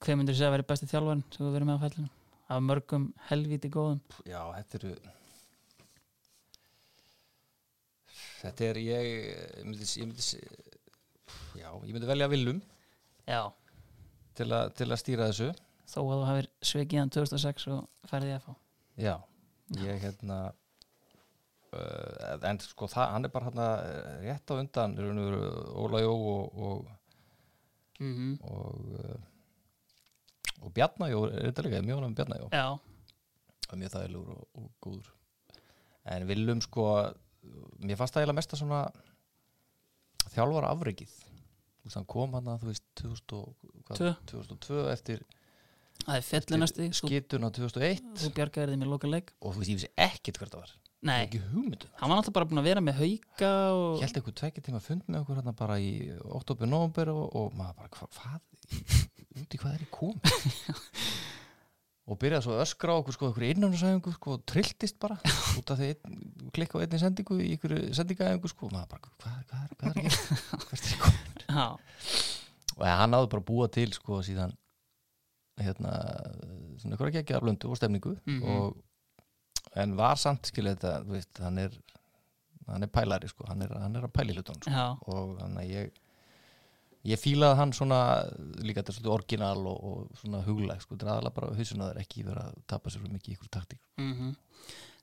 hver myndir segja að vera besti þjálfarinn sem við verðum með á fællinu af mörgum helvíti góðum? Já, þetta eru þetta er ég ég myndi, ég myndi já, ég myndi velja Willum. Já, til, a, til að stýra þessu þó að þú hafir sveikið hann 2006 og færði ég að fá Já, ég hérna uh, en sko það, hann er bara hérna eh, rétt á undan hann Óla Jó og og, mm -hmm. og, uh, og Bjarnajó er þetta líka, mjög hann Bjarnajó já, mjög þægilegur og, og góður. En viljum sko mér fannst það eiginlega mesta svona þjálfara veist, hann kom hann að þú veist 2000 og, hvað, Tvö. 2002 eftir það er fjallunasti þú, skituna 2001 þú bjargaði þeim í loka leik og þú veist, ég vissi ekkert hvert það var. Nei, ekki hugmyndu hann var náttúrulega bara búin að vera með hauka og Ég held eitthvað tvekja tíma fund með okkur hérna bara í oktober, november og, og maður bara, hva, hvað, út í hvað er ég kom? og byrjaði svo að öskra á okkur sko, okkur innanúsæðingu sko, og trilltist bara út af því klikka á einni sendingu í ykkur sendingaæðingu sko, og maður bara, hvað, hvað, er, hvað er ekki, hvert er ég kom? já, Og ja, hann náði bara að búa til sko síðan hérna, svona ykkur ekki af blöndu og stemningu Mhm. og, en var samt skilja þetta, veist, hann er hann er pælari sko, hann er, hann er að pæli hlutunum sko. Og þannig að ég ég fílaði hann svona líka þetta er svolítið orginal og, og svona huglæg sko, þetta er aðalega bara hausunaður ekki vera að tapa sér mikið í ykkur taktík mm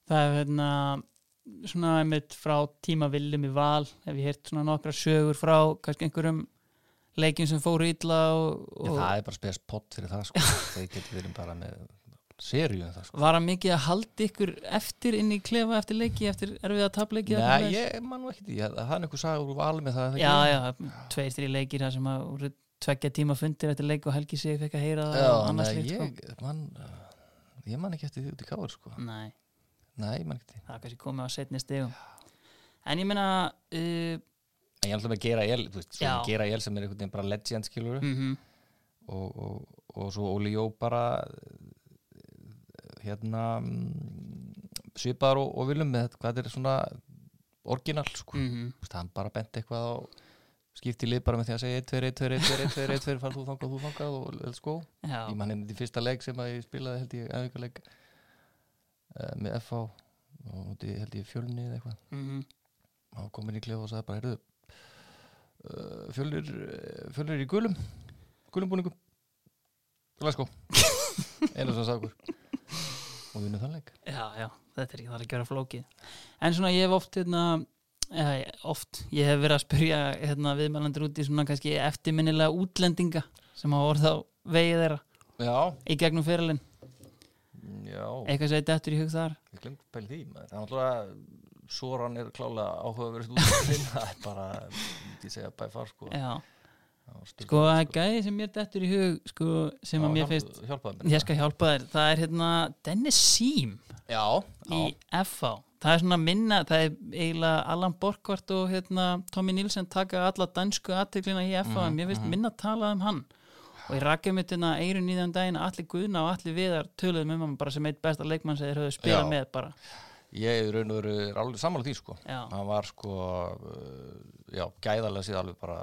það er hérna svona einmitt frá tíma viljum í val hef ég heyrt svona nokkra sögur frá kannski einhverjum leikjum sem fóru illa og, Já, og það er bara spes pott fyrir það sko. þeir getur verið bara með seríu um það sko. var hann mikið að halda ykkur eftir inn í klefa eftir leiki, eftir erfið að tapleiki Nei, ég man nú ekki það er einhver sagur úr vali með það það Já, já, tveir, þrý leikir það sem að tveggja tíma fundir eftir leik og Helgi sig fekk að heyra það Já, annars nei, sko. ég, man, ég man ekki eftir því út í káður sko. Nei, Nei, það er kannski komið á setni stegum En ég meina uh, En ég ætla að gera el, veist, gera el sem er einhvern veginn bara legend skilur mm og, og, og svo Óli Jó bara hérna svipaðar og, og viljum með hvað er svona orginal sko, mm mm. hann bara bent eitthvað á skipti lið bara með því að segja 1, 2, 1, 2, 1, 2, 1, 2, 1, 2 farð þú þangað, þú þangað og let's go ég man henni til fyrsta leik sem að ég spilaði held ég aðeins uh, með FH og held ég fjölni eða eitthvað. Mm og kom inn í klefa og sagði bara heyrðu uh, fjölnir uh, fjölnir í gulum gulum búningum. Let's go. Einu sem sagði okkur og vinnum þann leik já, já, þetta er ekki það að gera flókið. En svona ég hef oft hérna, eða, oft, ég hef verið að spyrja hérna, viðmælandur út í svona kannski eftirminnilega útlendinga sem hafa orðið á vegið þeirra já, í gegnum fyrirlin já. Eitthvað sem þetta eftir í hug þar. Ég glemt í því maður. það er náttúrulega Soran er klálega áhugaverist út það er bara, ég segja bæ far sko, Já, sko það er gæði sem mér dettur í hug sko, sem að Já, mér hjálp- finnst hjálpaðu mér. Ég skal hjálpa þér, það er hérna Dennis já, í FH það er svona minna, það er eiginlega Allan Borkvart og hérna Tommy Nilsen taka alla dansku aðteklina í FH en mér finnst minna að tala um hann. Og ég rakka mitt hérna eirun í þann daginn að allir Guðna og allir Viðar töluðum um hann bara sem eitt besta leikmann sem þeir höfðu spilað með bara ég er raun og veru er alveg sammála því sko. Já, hann var sko uh, já, gæðarlega síðan alveg bara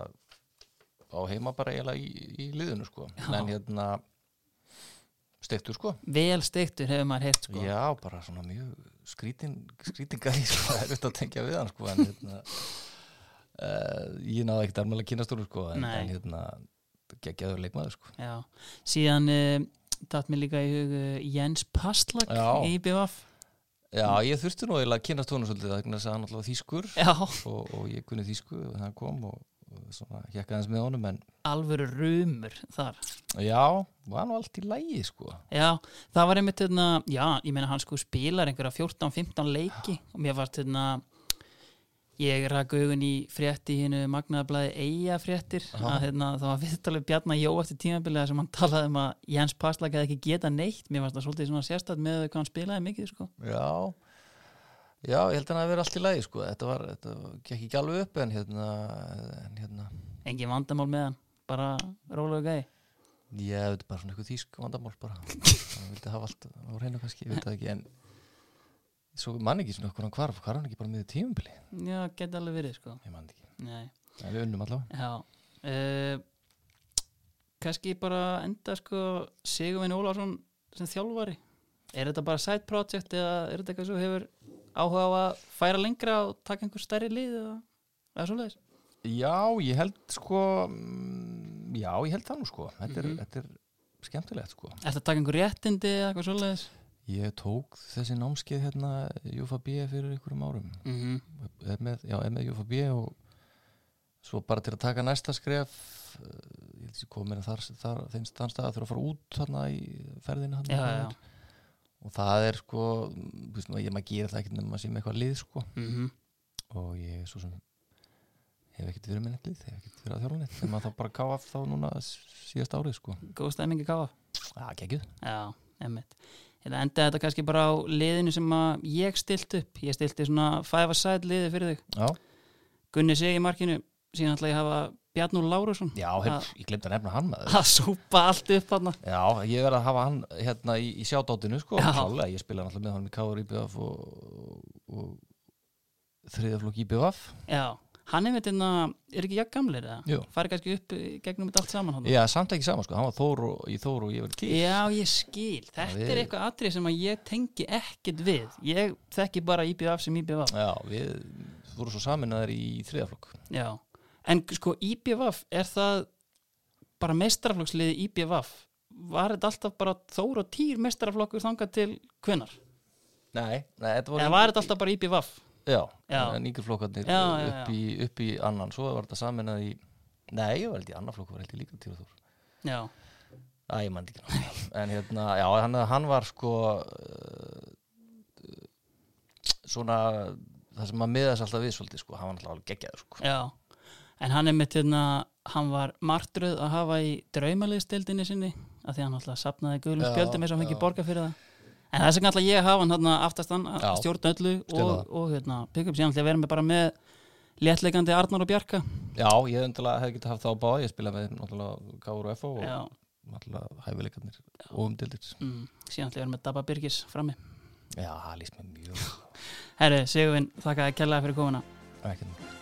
á heima bara eiginlega í, í liðinu sko. Já. en hérna steiktur sko. Vel steiktur hefur maður heyrt sko. Já, bara svona mjög skrítin skrítingari sko, það er auðvitað að tengja við hann sko en hérna uh, ég náði ekkert alveg að kynast úr sko en, en hérna geggjaður leikmaður sko. Já, síðan uh, datt mér líka í hug uh, Jens Pastlak Já. Já, ég þurfti nú eiginlega að kynast honum svolítið það er hann alltaf þýskur Já, og, og ég kunni þýsku og hann kom og, og svona hjekka hans með honum en alvöru rumur þar. Já, var nú allt í lægi sko. Já, það var einmitt hérna, já, ég meina hann sko spilar einhverja 14-15 leiki. Og mér varst hérna ég rak augun í frétti í hinu magnaðablaði eiga fréttir. Að hérna, það var viðtalið Bjarnar Jó eftir tímabiliða sem hann talaði um að Jens Pastlak hefði ekki geta neitt. Mér varst það svolítið svona sérstætt með hvað hann spilaði mikið sko. Já, já, ég held að hann að vera allt í lagi sko. þetta var, þetta gekk ekki alveg upp en hérna, en hérna. Engin vandamál með hann, bara rólega gæði ég veit bara svona eitthvað þýsk vandamál bara. Hann vildi hafa allt á reynu kannski, ég veit það ekki en svo mann ekki svona okkur hann hvarf, hvarf hann ekki bara með tímubili Já, geta alveg verið sko. Ég mann ekki, Nei. en við unnum allavega. Já. Uh, kannski bara enda sko Sigurvin Ólafsson sem þjálfari. Er þetta bara side project eða er þetta eitthvað sem hefur áhuga á að færa lengra og taka einhver stærri lið eða, eða svoleiðis? Já, ég held sko mm, já, ég held það nú sko. Þetta er, Mhm. þetta er skemmtilegt sko. Er þetta að taka einhver réttindi eða eitthvað svoleiðis ég tók þessi námskeið hérna UFB fyrir einhverjum árum. Mm -hmm. er með, já, er með UFB og svo bara til að taka næsta skref eh, ég held að komin þar, þar þeim stanstað að þurfa að fara út þarna í Já, í já, Holland. og það er sko maður- ég maður gerir það ekkert nema að sé með eitthvað lið sko. Mm -hmm. og ég svo sem hef ekkert verið með neitt lið, hef ekkert verið að þjálfa neitt þegar maður þá bara káaf þá núna síðast árið sko. Góð stæmingi káfa. Já, geggjuð Þetta enda þetta kannski bara á liðinu sem ég stilt upp? Ég stilti svona five aside liði fyrir þig. Já, Gunni sig í markinu síðan ætla ég að hafa Bjarnur Lárusson. Já hef, ég glemt að nefna hann að súpa allt upp hann Já, ég verð að hafa hann hérna í, í sjátátinu sko, klálega, ég spila náttúrulega með hann í Káur IBF og, og, og þriðaflokk IBF Já, hann er veit hérna, er ekki jakk gamlir eða? Færi kannski upp gegnum þetta allt saman hann Já, samt ekki saman sko, hann var Þór og, í Þór og ég verð kýr. Já, ég skil, þetta við- er eitthvað atrið sem að ég tengi ekkert við. Ég þekki bara IBF sem IBF Já, við vorum svo saminnaðir í þriðaflokk Já, en sko IBF er það bara mestrarflokksliði IBF Var þetta alltaf bara Þór og Týr mestrarflokkur þangað til hvenar? Nei, nei, þetta var Eða var þetta alltaf bara IBF? Já, en yngri flokkarnir Já, já, upp, í, upp í annan, svo var þetta saminnað í Nei, ég var held í annar flokku, var held í líka Týra Þór. Já, Æ, ég man ekki náttúrulega En hérna, já, hann, hann var sko uh, Svona Það sem að miðast alltaf við svolítið sko. Hann var alltaf alveg geggjaður sko. Já. En hann er mitt hérna, hann var martröð að hafa í draumaliðstildinni sinni af því hann alltaf sapnaði gulum spjöldum eins og hann já. borga fyrir það En það er sem alltaf ég hafa hann hérna aftastan að stjórna öllu og, og hérna, pick up síðan ætla ég að vera með bara með léttleikandi Arnar og Bjarka. Já, ég hefði getað haft það á báða. Ég spilaði með náttúrulega og FO og náttúrulega hæfileikarnir og umdildir mm, síðan ætla ég að vera með Dabba Birgis frammi. Já, líst mér mjög Herri, Sigurvin, þakka að kellaði fyrir komuna. Ekkert